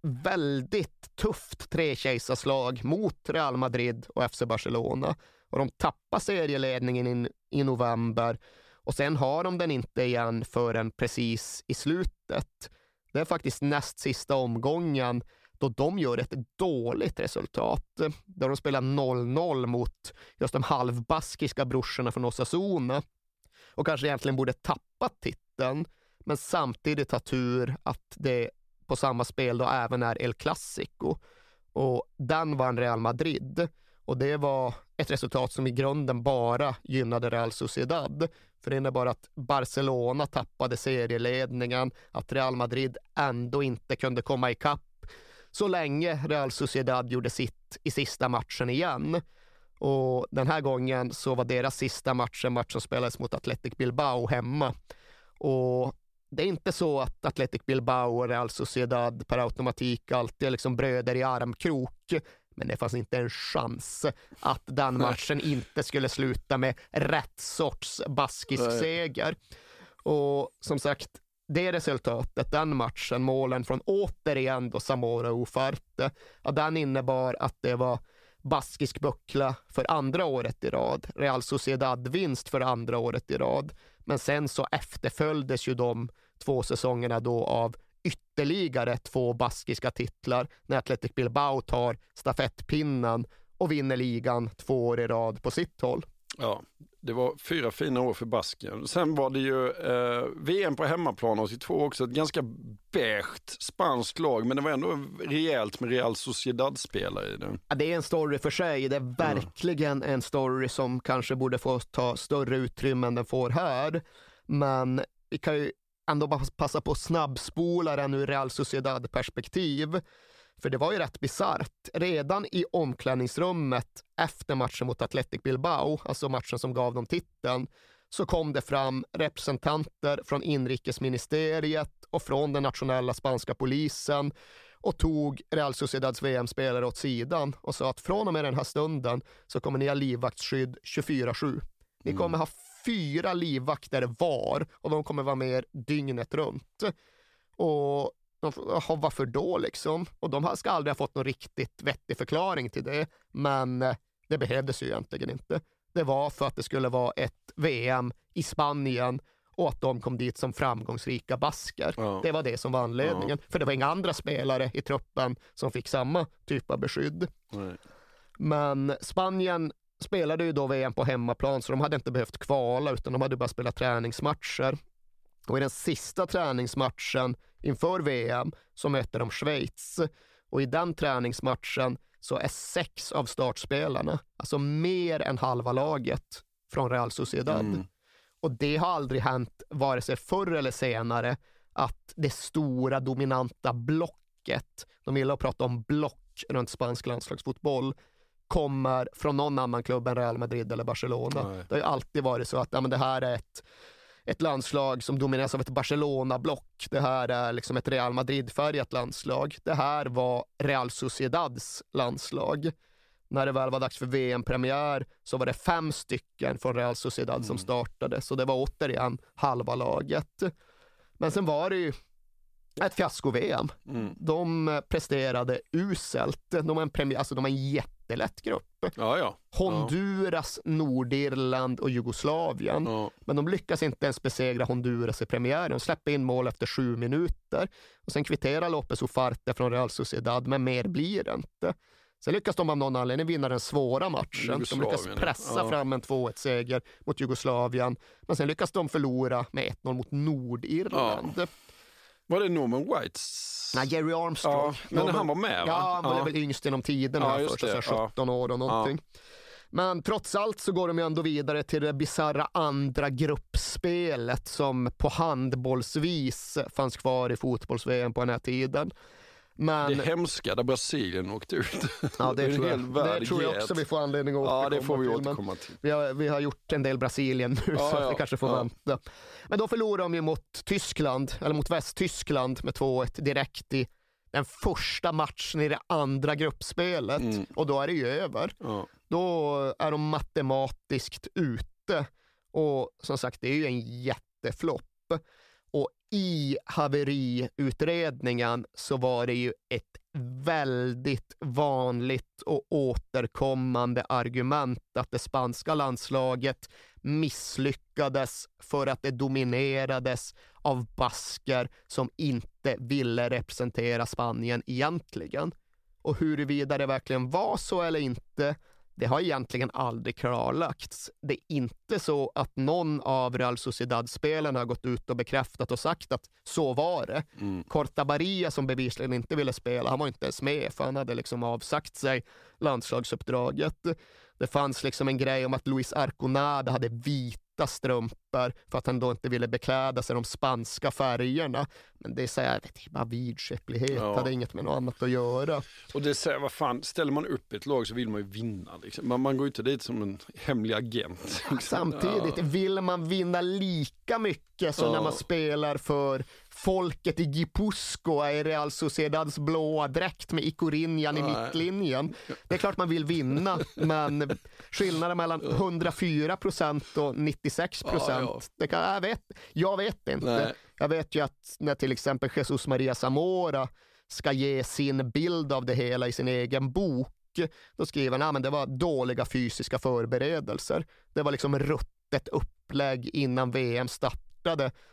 väldigt tufft trekejsarslag mot Real Madrid och FC Barcelona. Och de tappar serieledningen in, i november och sen har de den inte igen förrän precis i slutet. Det är faktiskt näst sista omgången då de gör ett dåligt resultat. Där de spelar 0-0 mot just de halvbaskiska brorsorna från Osasuna och kanske egentligen borde tappat titeln, men samtidigt ha tur att det på samma spel då även är El Clasico. Och den vann Real Madrid. Och det var ett resultat som i grunden bara gynnade Real Sociedad. För det innebar att Barcelona tappade serieledningen, att Real Madrid ändå inte kunde komma ikapp så länge Real Sociedad gjorde sitt i sista matchen igen. Och den här gången så var deras sista match en match som spelades mot Athletic Bilbao hemma. Och det är inte så att Athletic Bilbao och Real Sociedad per automatik alltid är liksom bröder i armkrok. Men det fanns inte en chans att den matchen inte skulle sluta med rätt sorts baskisk Nej. seger. Och som sagt, det resultatet, den matchen, målen från återigen då Zamora och Ufarte, ja, den innebar att det var baskisk buckla för andra året i rad. Real Sociedad-vinst för andra året i rad. Men sen så efterföljdes ju de två säsongerna då av ytterligare två baskiska titlar när Athletic Bilbao tar stafettpinnen och vinner ligan två år i rad på sitt håll. Ja, det var fyra fina år för Baskien. Sen var det ju eh, VM på hemmaplan 82 också. Ett ganska beige spanskt lag, men det var ändå rejält med Real Sociedad-spelare i det. Ja, det är en story för sig. Det är verkligen en story som kanske borde få ta större utrymme än den får här. Men vi kan ju ändå bara passa på att snabbspola den ur Real Sociedad-perspektiv. För det var ju rätt bisarrt. Redan i omklädningsrummet efter matchen mot Athletic Bilbao, alltså matchen som gav dem titeln, så kom det fram representanter från inrikesministeriet och från den nationella spanska polisen och tog Real Sociedads VM-spelare åt sidan och sa att från och med den här stunden så kommer ni ha livvaktsskydd 24-7. Ni kommer ha fyra livvakter var och de kommer vara med er dygnet runt. Och de, varför då liksom? Och de ska aldrig ha fått någon riktigt vettig förklaring till det, men eh, det behövdes ju egentligen inte. Det var för att det skulle vara ett VM i Spanien och att de kom dit som framgångsrika basker. Ja. Det var det som var anledningen. För det var inga andra spelare i truppen som fick samma typ av beskydd. Nej. Men Spanien spelade ju då VM på hemmaplan så de hade inte behövt kvala utan de hade bara spelat träningsmatcher. Och i den sista träningsmatchen inför VM så mötte de Schweiz. Och i den träningsmatchen så är sex av startspelarna, alltså mer än halva laget, från Real Sociedad. Mm. Och det har aldrig hänt, vare sig förr eller senare, att det stora dominanta blocket, de gillar att prata om block runt spansk landslagsfotboll, kommer från någon annan klubb än Real Madrid eller Barcelona. Nej. Det har ju alltid varit så att ja, men det här är ett, ett landslag som domineras av ett Barcelona-block. Det här är liksom ett Real Madrid-färgat landslag. Det här var Real Sociedads landslag. När det väl var dags för VM-premiär så var det fem stycken från Real Sociedad som startade, så det var återigen halva laget. Men sen var det ju ett fiasko-VM. Mm. De eh, presterade uselt. De har en, premiär, alltså de har en jättelätt grupp. Ja, ja. Honduras, Nordirland och Jugoslavien. Ja. Men de lyckas inte ens besegra Honduras i premiären. De släpper in mål efter sju minuter. Och sen kvitterar Lopez Ufarte från Real Sociedad, men mer blir det inte. Sen lyckas de av någon anledning vinna den svåra matchen. De lyckas ja. pressa Ja. fram en 2-1-seger mot Jugoslavien. Men sen lyckas de förlora med 1-0 mot Nordirland. Var det Norman Whites? Nej, Jerry Armstrong. Ja, men Norman- han var med va? Ja, han var väl yngst genom tiderna Ja, ja, först, det, här ja. 17 år och någonting. Men trots allt så går de ju ändå vidare till det bisarra andra gruppspelet som på handbollsvis fanns kvar i fotbolls-VM på den här tiden. Men, Det hemska där Brasilien åkte ut. ja, det, tror jag, det tror jag också vi får anledning att Ja, det återkomma får vi återkomma till. Vi har, vi har gjort en del Brasilien nu Ja, så ja, vi kanske får ja. vänta. Men då förlorar de ju mot Tyskland, eller mot Västtyskland med 2-1 direkt i den första matchen i det andra gruppspelet Mm. och då är det ju över. Ja. Då är de matematiskt ute och som sagt det är ju en jätteflopp. Och i haveriutredningen så var det ju ett väldigt vanligt och återkommande argument att det spanska landslaget misslyckades för att det dominerades av basker som inte ville representera Spanien egentligen. Och huruvida det verkligen var så eller inte, det har egentligen aldrig klarlagts. Det är inte så att någon av Real Sociedad-spelarna har gått ut och bekräftat och sagt att så var det. Mm. Cortabaria som bevisligen inte ville spela, han var inte ens med för han hade liksom avsagt sig landslagsuppdraget. Det fanns liksom en grej om att Luis Arconada hade vita strumpor för att han då inte ville bekläda sig de spanska färgerna. Men det är så här, det är bara vidskeplighet, Ja. hade inget med något annat att göra. Och det säger, vad fan, ställer man upp ett lag så vill man ju vinna. Liksom. Man, man går ju inte dit som en hemlig agent. liksom. Samtidigt, vill man vinna lika mycket som Ja. när man spelar för folket i Gipuzkoa i Real Sociedads blåa dräkt med Ikorinjan i mittlinjen. Det är klart man vill vinna, men skillnaden mellan 104 procent och 96 procent, Ja, ja. jag, vet, jag vet inte. Nej. Jag vet ju att när till exempel Jesus Maria Zamora ska ge sin bild av det hela i sin egen bok, då skriver han att det var dåliga fysiska förberedelser. Det var liksom ruttet upplägg innan VM startade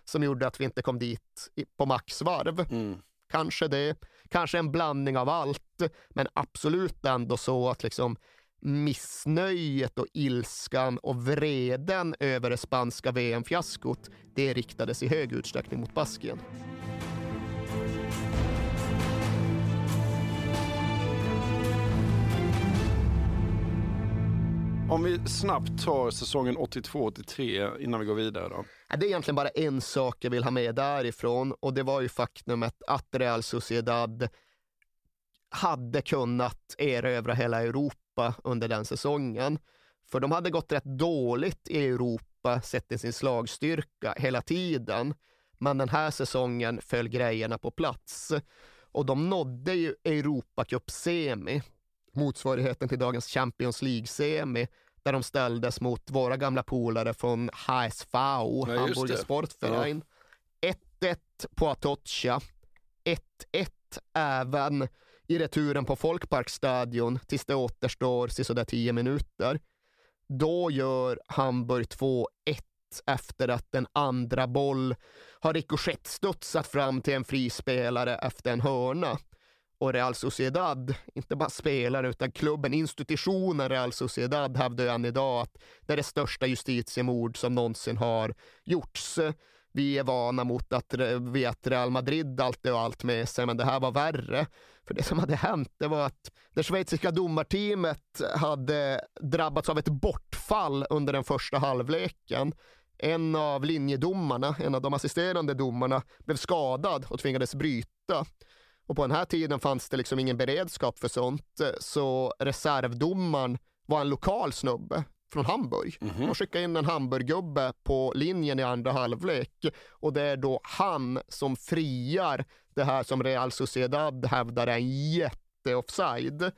som gjorde att vi inte kom dit på maxvarv. Mm. Kanske det, kanske en blandning av allt, men absolut ändå så att liksom missnöjet och ilskan och vreden över det spanska VM-fiaskot, det riktades i hög utsträckning mot Baskien. Om vi snabbt tar säsongen 82-83 innan vi går vidare då. Det är egentligen bara en sak jag vill ha med därifrån och det var ju faktumet att Real Sociedad hade kunnat erövra hela Europa under den säsongen. För de hade gått rätt dåligt i Europa Europa sett till sin slagstyrka hela tiden. Men den här säsongen föll grejerna på plats. Och de nådde ju Europacup-semi, motsvarigheten till dagens Champions League-semi, där de ställdes mot våra gamla polare från HSV, just Hamburger. Sportverein. 1-1 på Atocha. 1-1 även i returen på Folkparkstadion tills det återstår sådär 10 minuter. Då gör Hamburg 2-1 efter att en andra boll har rikoschettstudsat fram till en frispelare efter en hörna. Och Real Sociedad, inte bara spelare utan klubben, institutionen Real Sociedad hävdar ju än idag att det är det största justitiemord som någonsin har gjorts. Vi är vana mot att vi att Real Madrid alltid och allt med sig, men det här var värre. För det som hade hänt, det var att det schweiziska domarteamet hade drabbats av ett bortfall under den första halvleken. En av linjedomarna, en av de assisterande domarna, blev skadad och tvingades bryta. Och på den här tiden fanns det liksom ingen beredskap för sånt, så reservdomaren var en lokal snubbe från Hamburg. De skickade in en Hamburggubbe på linjen i andra halvlek och det är då han som friar det här som Real Sociedad hävdar är en jätteoffside.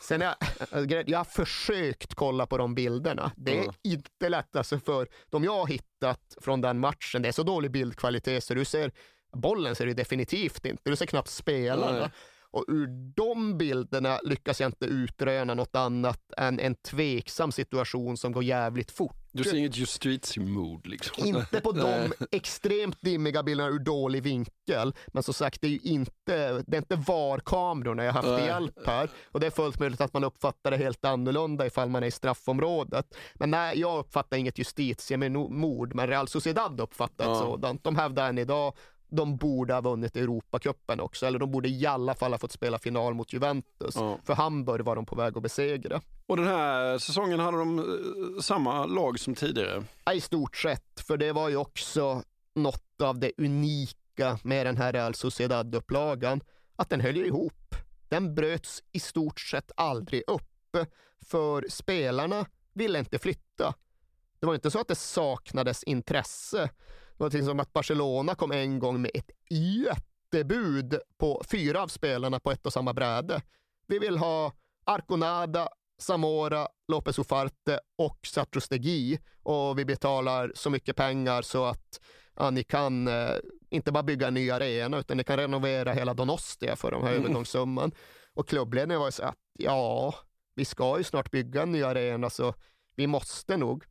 Sen är, jag, jag har försökt kolla på de bilderna. Det är Ja. inte lätt alltså för de jag har hittat från den matchen. Det är så dålig bildkvalitet så du ser bollen ser du definitivt inte. Du ser knappt spelarna. Nej. Och ur de bilderna lyckas jag inte utröna något annat än en tveksam situation som går jävligt fort. Du ser inget justitiemord liksom? Inte på de extremt dimmiga bilderna ur dålig vinkel. Men som sagt, det är ju inte, det är inte VAR-kamerorna jag haft hjälp här. Och det är fullt möjligt att man uppfattar det helt annorlunda ifall man är i straffområdet. Men nej, jag uppfattar inget justitiemord, men Real Sociedad uppfattar ett Ja. sådant. De hävdar än idag de borde ha vunnit Europacupen också, eller de borde i alla fall ha fått spela final mot Juventus. Ja. För Hamburg var de på väg att besegra. Och den här säsongen hade de eh, samma lag som tidigare? Ja, I stort sett, för det var ju också något av det unika med den här Real Sociedad-upplagan, att den höll ju ihop. Den bröts i stort sett aldrig upp, för spelarna ville inte flytta. Det var inte så att det saknades intresse. Till som att Barcelona kom en gång med ett jättebud på fyra av spelarna på ett och samma bräde. Vi vill ha Arconada, Zamora, Lopez Ufarte och Satrostegui och vi betalar så mycket pengar så att ja, ni kan eh, inte bara bygga en ny arena utan ni kan renovera hela Donostia för den här Mm. övergångssumman. Och klubbledningen var ju så att ja, vi ska ju snart bygga en ny arena så vi måste nog.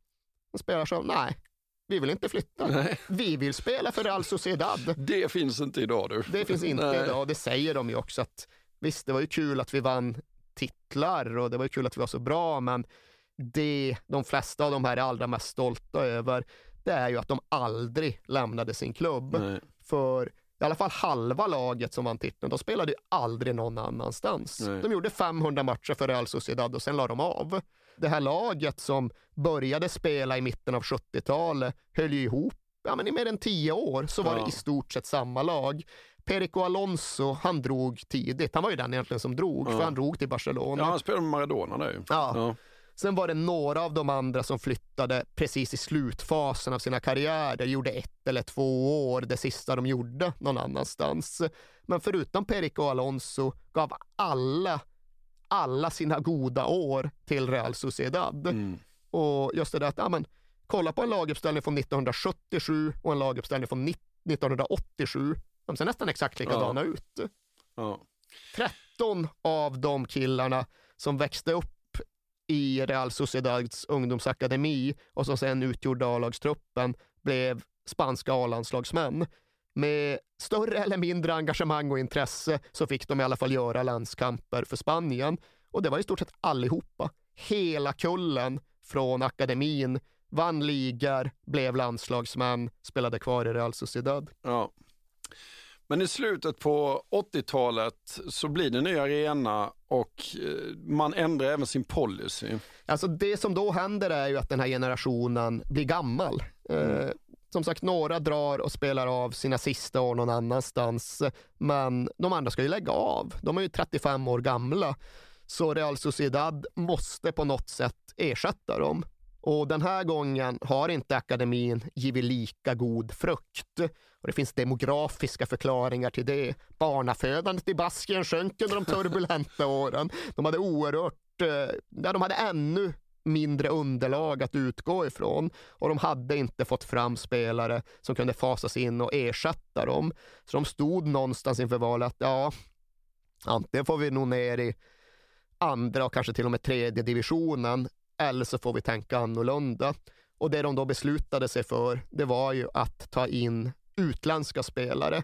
Och spelar så, nej, vi vill inte flytta. Nej. Vi vill spela för Real Sociedad. Det finns inte idag du. Det finns inte Nej. idag, det säger de ju också att visst, det var ju kul att vi vann titlar och det var ju kul att vi var så bra, men det de flesta av de här är allra mest stolta över, det är ju att de aldrig lämnade sin klubb. Nej. För i alla fall halva laget som vann titeln, de spelade ju aldrig någon annanstans. Nej. De gjorde 500 matcher för Real Sociedad och sen la de av. Det här laget som började spela i mitten av 70-talet höll ju ihop ja, men i mer än tio år så var Ja. det i stort sett samma lag. Perico Alonso, han drog tidigt. Han var ju den egentligen som drog, Ja. för han drog till Barcelona. Ja, han spelade med Maradona där ju. Ja. Ja. Sen var det några av de andra som flyttade precis i slutfasen av sina karriärer, gjorde ett eller två år, det sista de gjorde någon annanstans. Men förutom Perico Alonso gav alla, alla sina goda år till Real Sociedad. Mm. Och just det där att, ja, men, kolla på en laguppställning från 1977 och en laguppställning från 1987. De ser nästan exakt likadana Ja. ut. Ja. 13 av de killarna som växte upp i Real Sociedads ungdomsakademi och som sen utgjorde A-lagstruppen blev spanska A-landslagsmän. Med större eller mindre engagemang och intresse så fick de i alla fall göra landskamper för Spanien. Och det var i stort sett allihopa. Hela kullen från akademin vann ligor, blev landslagsmän, spelade kvar i Real Sociedad. Ja. Men i slutet på 80-talet så blir det ny arena och eh, man ändrar även sin policy. Alltså det som då händer är ju att den här generationen blir gammal. Eh, som sagt, några drar och spelar av sina sista år någon annanstans, men de andra ska ju lägga av. De är ju 35 år gamla, så Real Sociedad måste på något sätt ersätta dem. Och den här gången har inte akademin givit lika god frukt. Och det finns demografiska förklaringar till det. Barnafödandet i Baskien sjönk under de turbulenta åren. De hade oerhört, eh, ja, de hade ännu mindre underlag att utgå ifrån och de hade inte fått fram spelare som kunde fasas in och ersätta dem. Så de stod någonstans inför valet att ja, antingen får vi nog ner i andra och kanske till och med tredje divisionen eller så får vi tänka annorlunda. Och det de då beslutade sig för, det var ju att ta in utländska spelare.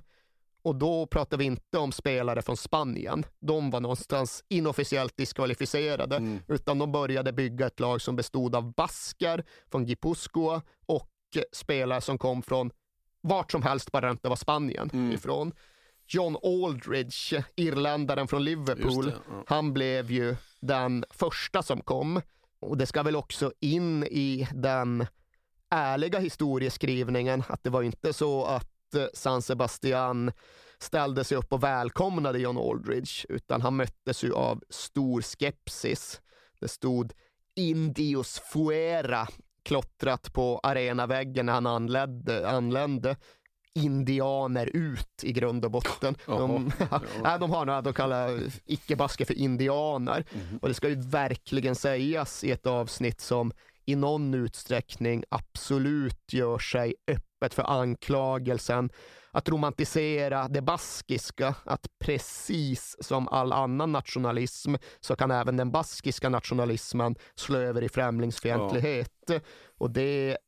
Och då pratar vi inte om spelare från Spanien. De var någonstans inofficiellt diskvalificerade, utan de började bygga ett lag som bestod av baskar från Gipuzkoa och spelare som kom från vart som helst, bara det inte var Spanien ifrån. John Aldridge, irländaren från Liverpool, det, ja. han blev ju den första som kom. Och det ska väl också in i den ärliga historieskrivningen att det var inte så att San Sebastian ställde sig upp och välkomnade John Aldridge, utan han möttes ju av stor skepsis. Det stod Indios fuera klottrat på arenaväggen när han anlände. anlände. Indianer ut i grund och botten. De, nej, de har några de kallar icke-basker för indianer. Och det ska ju verkligen sägas i ett avsnitt som i någon utsträckning absolut gör sig öppet för anklagelsen att romantisera det baskiska, att precis som all annan nationalism så kan även den baskiska nationalismen slå över i främlingsfientlighet. Och det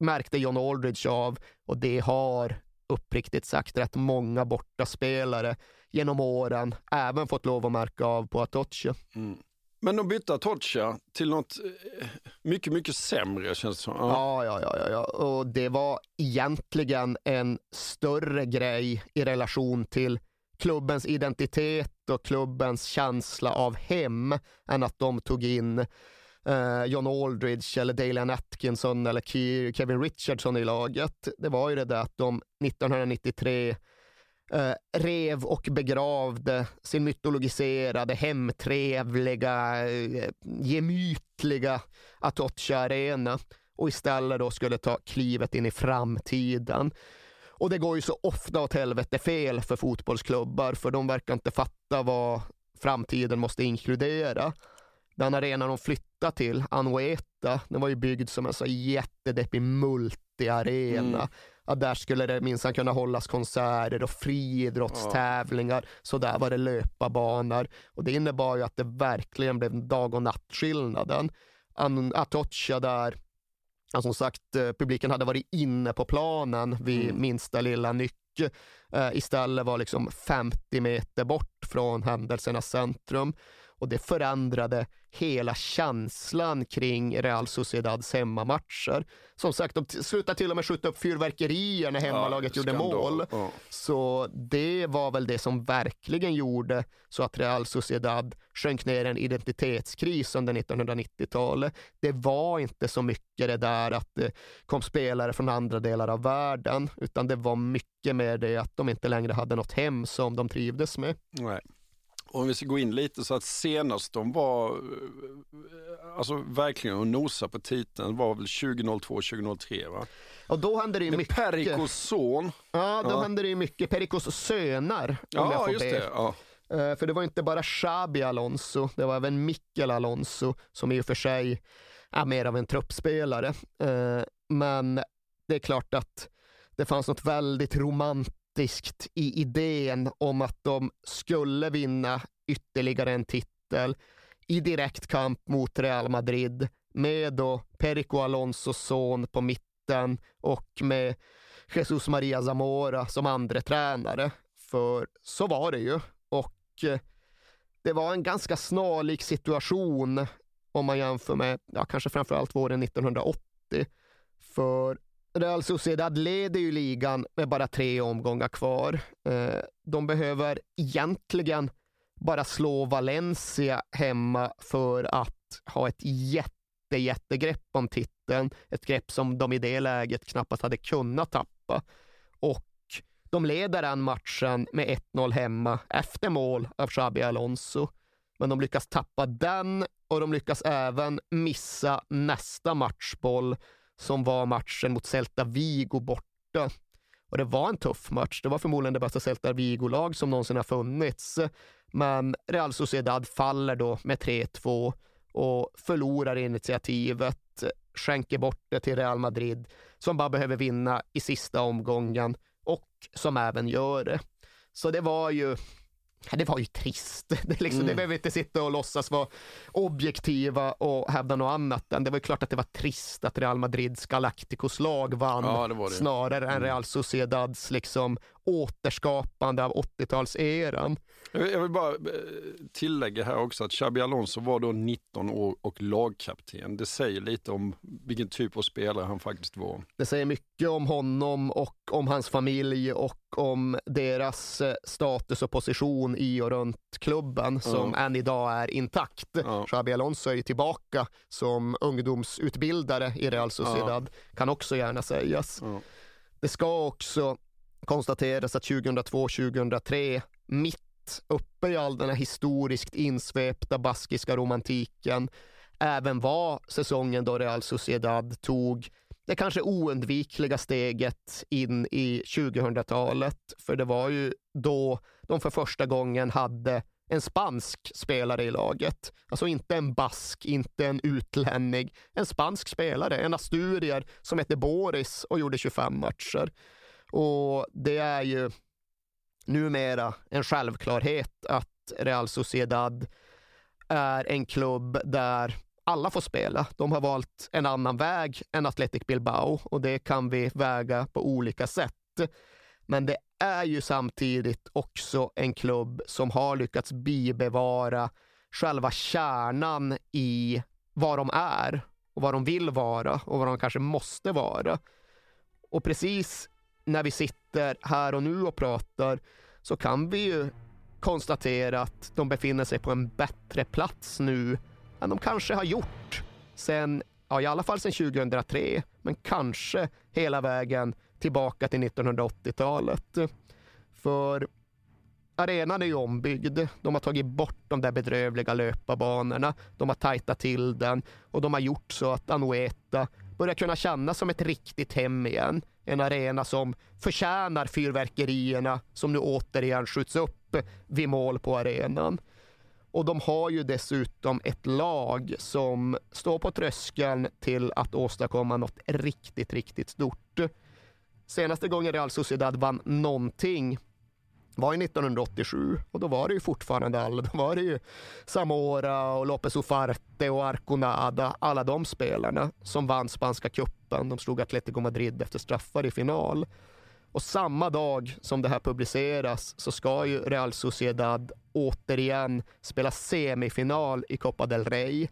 märkte John Aldridge av och det har uppriktigt sagt rätt många bortaspelare genom åren även fått lov att märka av på Atocha. Men de bytte Atocha till något eh, mycket, mycket sämre känns det som. Ja, ja, ja, ja, ja. Och det var egentligen en större grej i relation till klubbens identitet och klubbens känsla av hem än att de tog in eh, John Aldridge eller Dalian Atkinson eller Kevin Richardson i laget. Det var ju det där att de 1993 eh, rev och begravde sin mytologiserade, hemtrevliga, eh, gemytliga Atocha Arena och istället då skulle ta klivet in i framtiden. Och det går ju så ofta åt helvete fel för fotbollsklubbar för de verkar inte fatta vad framtiden måste inkludera. Den arena de flyttade till, Anoeta, den var ju byggd som en så jättedeppig multiarena. Mm. Ja, där skulle det minsann kunna hållas konserter och friidrottstävlingar. Så där var det löparbanor. Och det innebar ju att det verkligen blev dag och nattskillnaden. Atocha där, ja, som sagt, eh, publiken hade varit inne på planen vid minsta lilla nyck. Eh, istället var liksom 50 meter bort från händelsernas centrum. Och det förändrade hela känslan kring Real Sociedads hemmamatcher. Som sagt, de slutade till och med skjuta upp fyrverkerier när hemmalaget gjorde skandal. mål. Ja. Så det var väl det som verkligen gjorde så att Real Sociedad sjönk ner i en identitetskris under 1990-talet. Det var inte så mycket det där att det kom spelare från andra delar av världen, utan det var mycket mer det att de inte längre hade något hem som de trivdes med. Nej. Om vi ska gå in lite så att senast de var eh, alltså verkligen och nosa på titeln var väl 2002-2003 va? Och då hände det ju mycket. Perikos son. Ja, då Ja. hände det ju mycket. Pericos söner, om Ja, jag får just be. det. Ja. Eh, För det var inte bara Xabi Alonso, det var även Mikkel Alonso som i och för sig är mer av en truppspelare. Eh, Men det är klart att det fanns något väldigt romantiskt i idén om att de skulle vinna ytterligare en titel i direkt kamp mot Real Madrid med då Perico Alonsos son på mitten och med Jesus Maria Zamora som andra tränare. För så var det ju. Och eh, det var en ganska snarlik situation om man jämför med ja, kanske framförallt våren 1980. För Real Sociedad leder ju ligan med bara tre omgångar kvar. Eh, de behöver egentligen bara slå Valencia hemma för att ha ett jätte, jättegrepp om titeln. Ett grepp som de i det läget knappast hade kunnat tappa. Och de leder den matchen med 1-0 hemma efter mål av Xabi Alonso. Men de lyckas tappa den och de lyckas även missa nästa matchboll som var matchen mot Celta Vigo borta. Och det var en tuff match. Det var förmodligen det bästa Celta Vigo-lag som någonsin har funnits. Men Real Sociedad faller då med 3-2 och förlorar initiativet, skänker bort det till Real Madrid som bara behöver vinna i sista omgången och som även gör det. Så det var ju det var ju trist. Det, liksom, Mm. det behöver inte sitta och låtsas vara objektiva och hävda något annat. Det var klart att det var trist att Real Madrids Galacticos lag vann Ja, det det. snarare än Mm. Real Sociedads liksom, återskapande av 80-talseran. Jag vill- bara eh, tillägga här också att Xabi Alonso var då 19 år och lagkapten. Det säger lite om vilken typ av spelare han faktiskt var. Det säger mycket om honom och om hans familj och om deras eh, status och position i och runt klubben som Ja. än idag är intakt. Xabi Alonso är ju tillbaka som ungdomsutbildare i Real Sociedad, kan också gärna sägas. Det ska också konstateras att 2002-2003, mitt uppe i all den här historiskt insvepta baskiska romantiken, även var säsongen då Real Sociedad tog det kanske oundvikliga steget in i 2000-talet. För det var ju då de för första gången hade en spansk spelare i laget. Alltså inte en bask, inte en utlänning. En spansk spelare, en asturier som hette Boris och gjorde 25 matcher. Och det är ju numera en självklarhet att Real Sociedad är en klubb där alla får spela. De har valt en annan väg än Athletic Bilbao och det kan vi väga på olika sätt. Men det är ju samtidigt också en klubb som har lyckats bibevara själva kärnan i vad de är och vad de vill vara och vad de kanske måste vara. Och precis när vi sitter här och nu och pratar så kan vi ju konstatera att de befinner sig på en bättre plats nu än de kanske har gjort sen, ja i alla fall sen 2003, men kanske hela vägen tillbaka till 1980-talet. För arenan är ju ombyggd. De har tagit bort de där bedrövliga löparbanorna. De har tajtat till den och de har gjort så att Anoeta börjar kunna kännas som ett riktigt hem igen. En arena som förtjänar fyrverkerierna som nu återigen skjuts upp vid mål på arenan. Och de har ju dessutom ett lag som står på tröskeln till att åstadkomma något riktigt, riktigt stort. Senaste gången Real Sociedad vann någonting var ju 1987 och då var det ju fortfarande alla. Då var det ju Zamora och López Ufarte och Arconada, alla de spelarna som vann spanska cupen. De slog Atletico Madrid efter straffar i final. Och samma dag som det här publiceras så ska ju Real Sociedad återigen spela semifinal i Copa del Rey.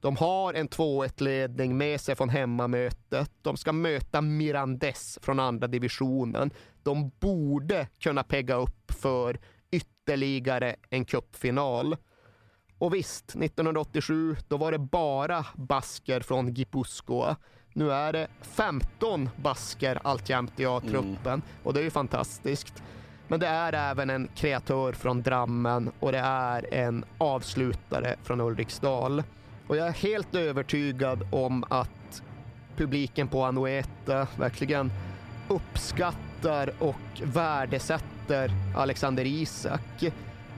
De har en 2-1-ledning med sig från hemmamötet. De ska möta Mirandes från andra divisionen. De borde kunna pegga upp för ytterligare en cupfinal. Och visst, 1987, då var det bara basker från Gipuzkoa. Nu är det 15 basker alltjämt i A-truppen och det är ju fantastiskt. Men det är även en kreatör från Drammen och det är en avslutare från Ulriksdal. Och jag är helt övertygad om att publiken på Anoeta verkligen uppskattar och värdesätter Alexander Isak.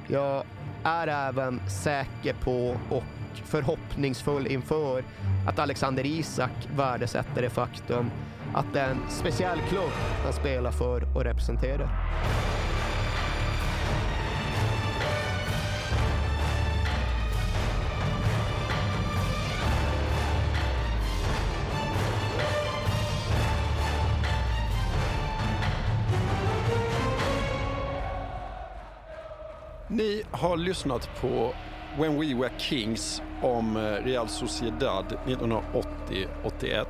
Jag är även säker på och förhoppningsfull inför att Alexander Isak värdesätter det faktum att det är en speciell klubb han spelar för och representerar. Ni har lyssnat på When We Were Kings om eh, Real Sociedad 1980-81.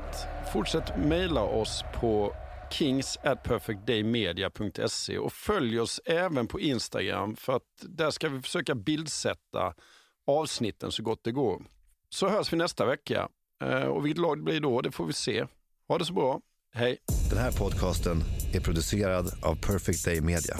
Fortsätt mejla oss på kings at perfectdaymedia.se och följ oss även på Instagram för att där ska vi försöka bildsätta avsnitten så gott det går. Så hörs vi nästa vecka. Eh, och vilket lag det blir då, det får vi se. Ha det så bra. Hej! Den här podcasten är producerad av Perfect Day Media.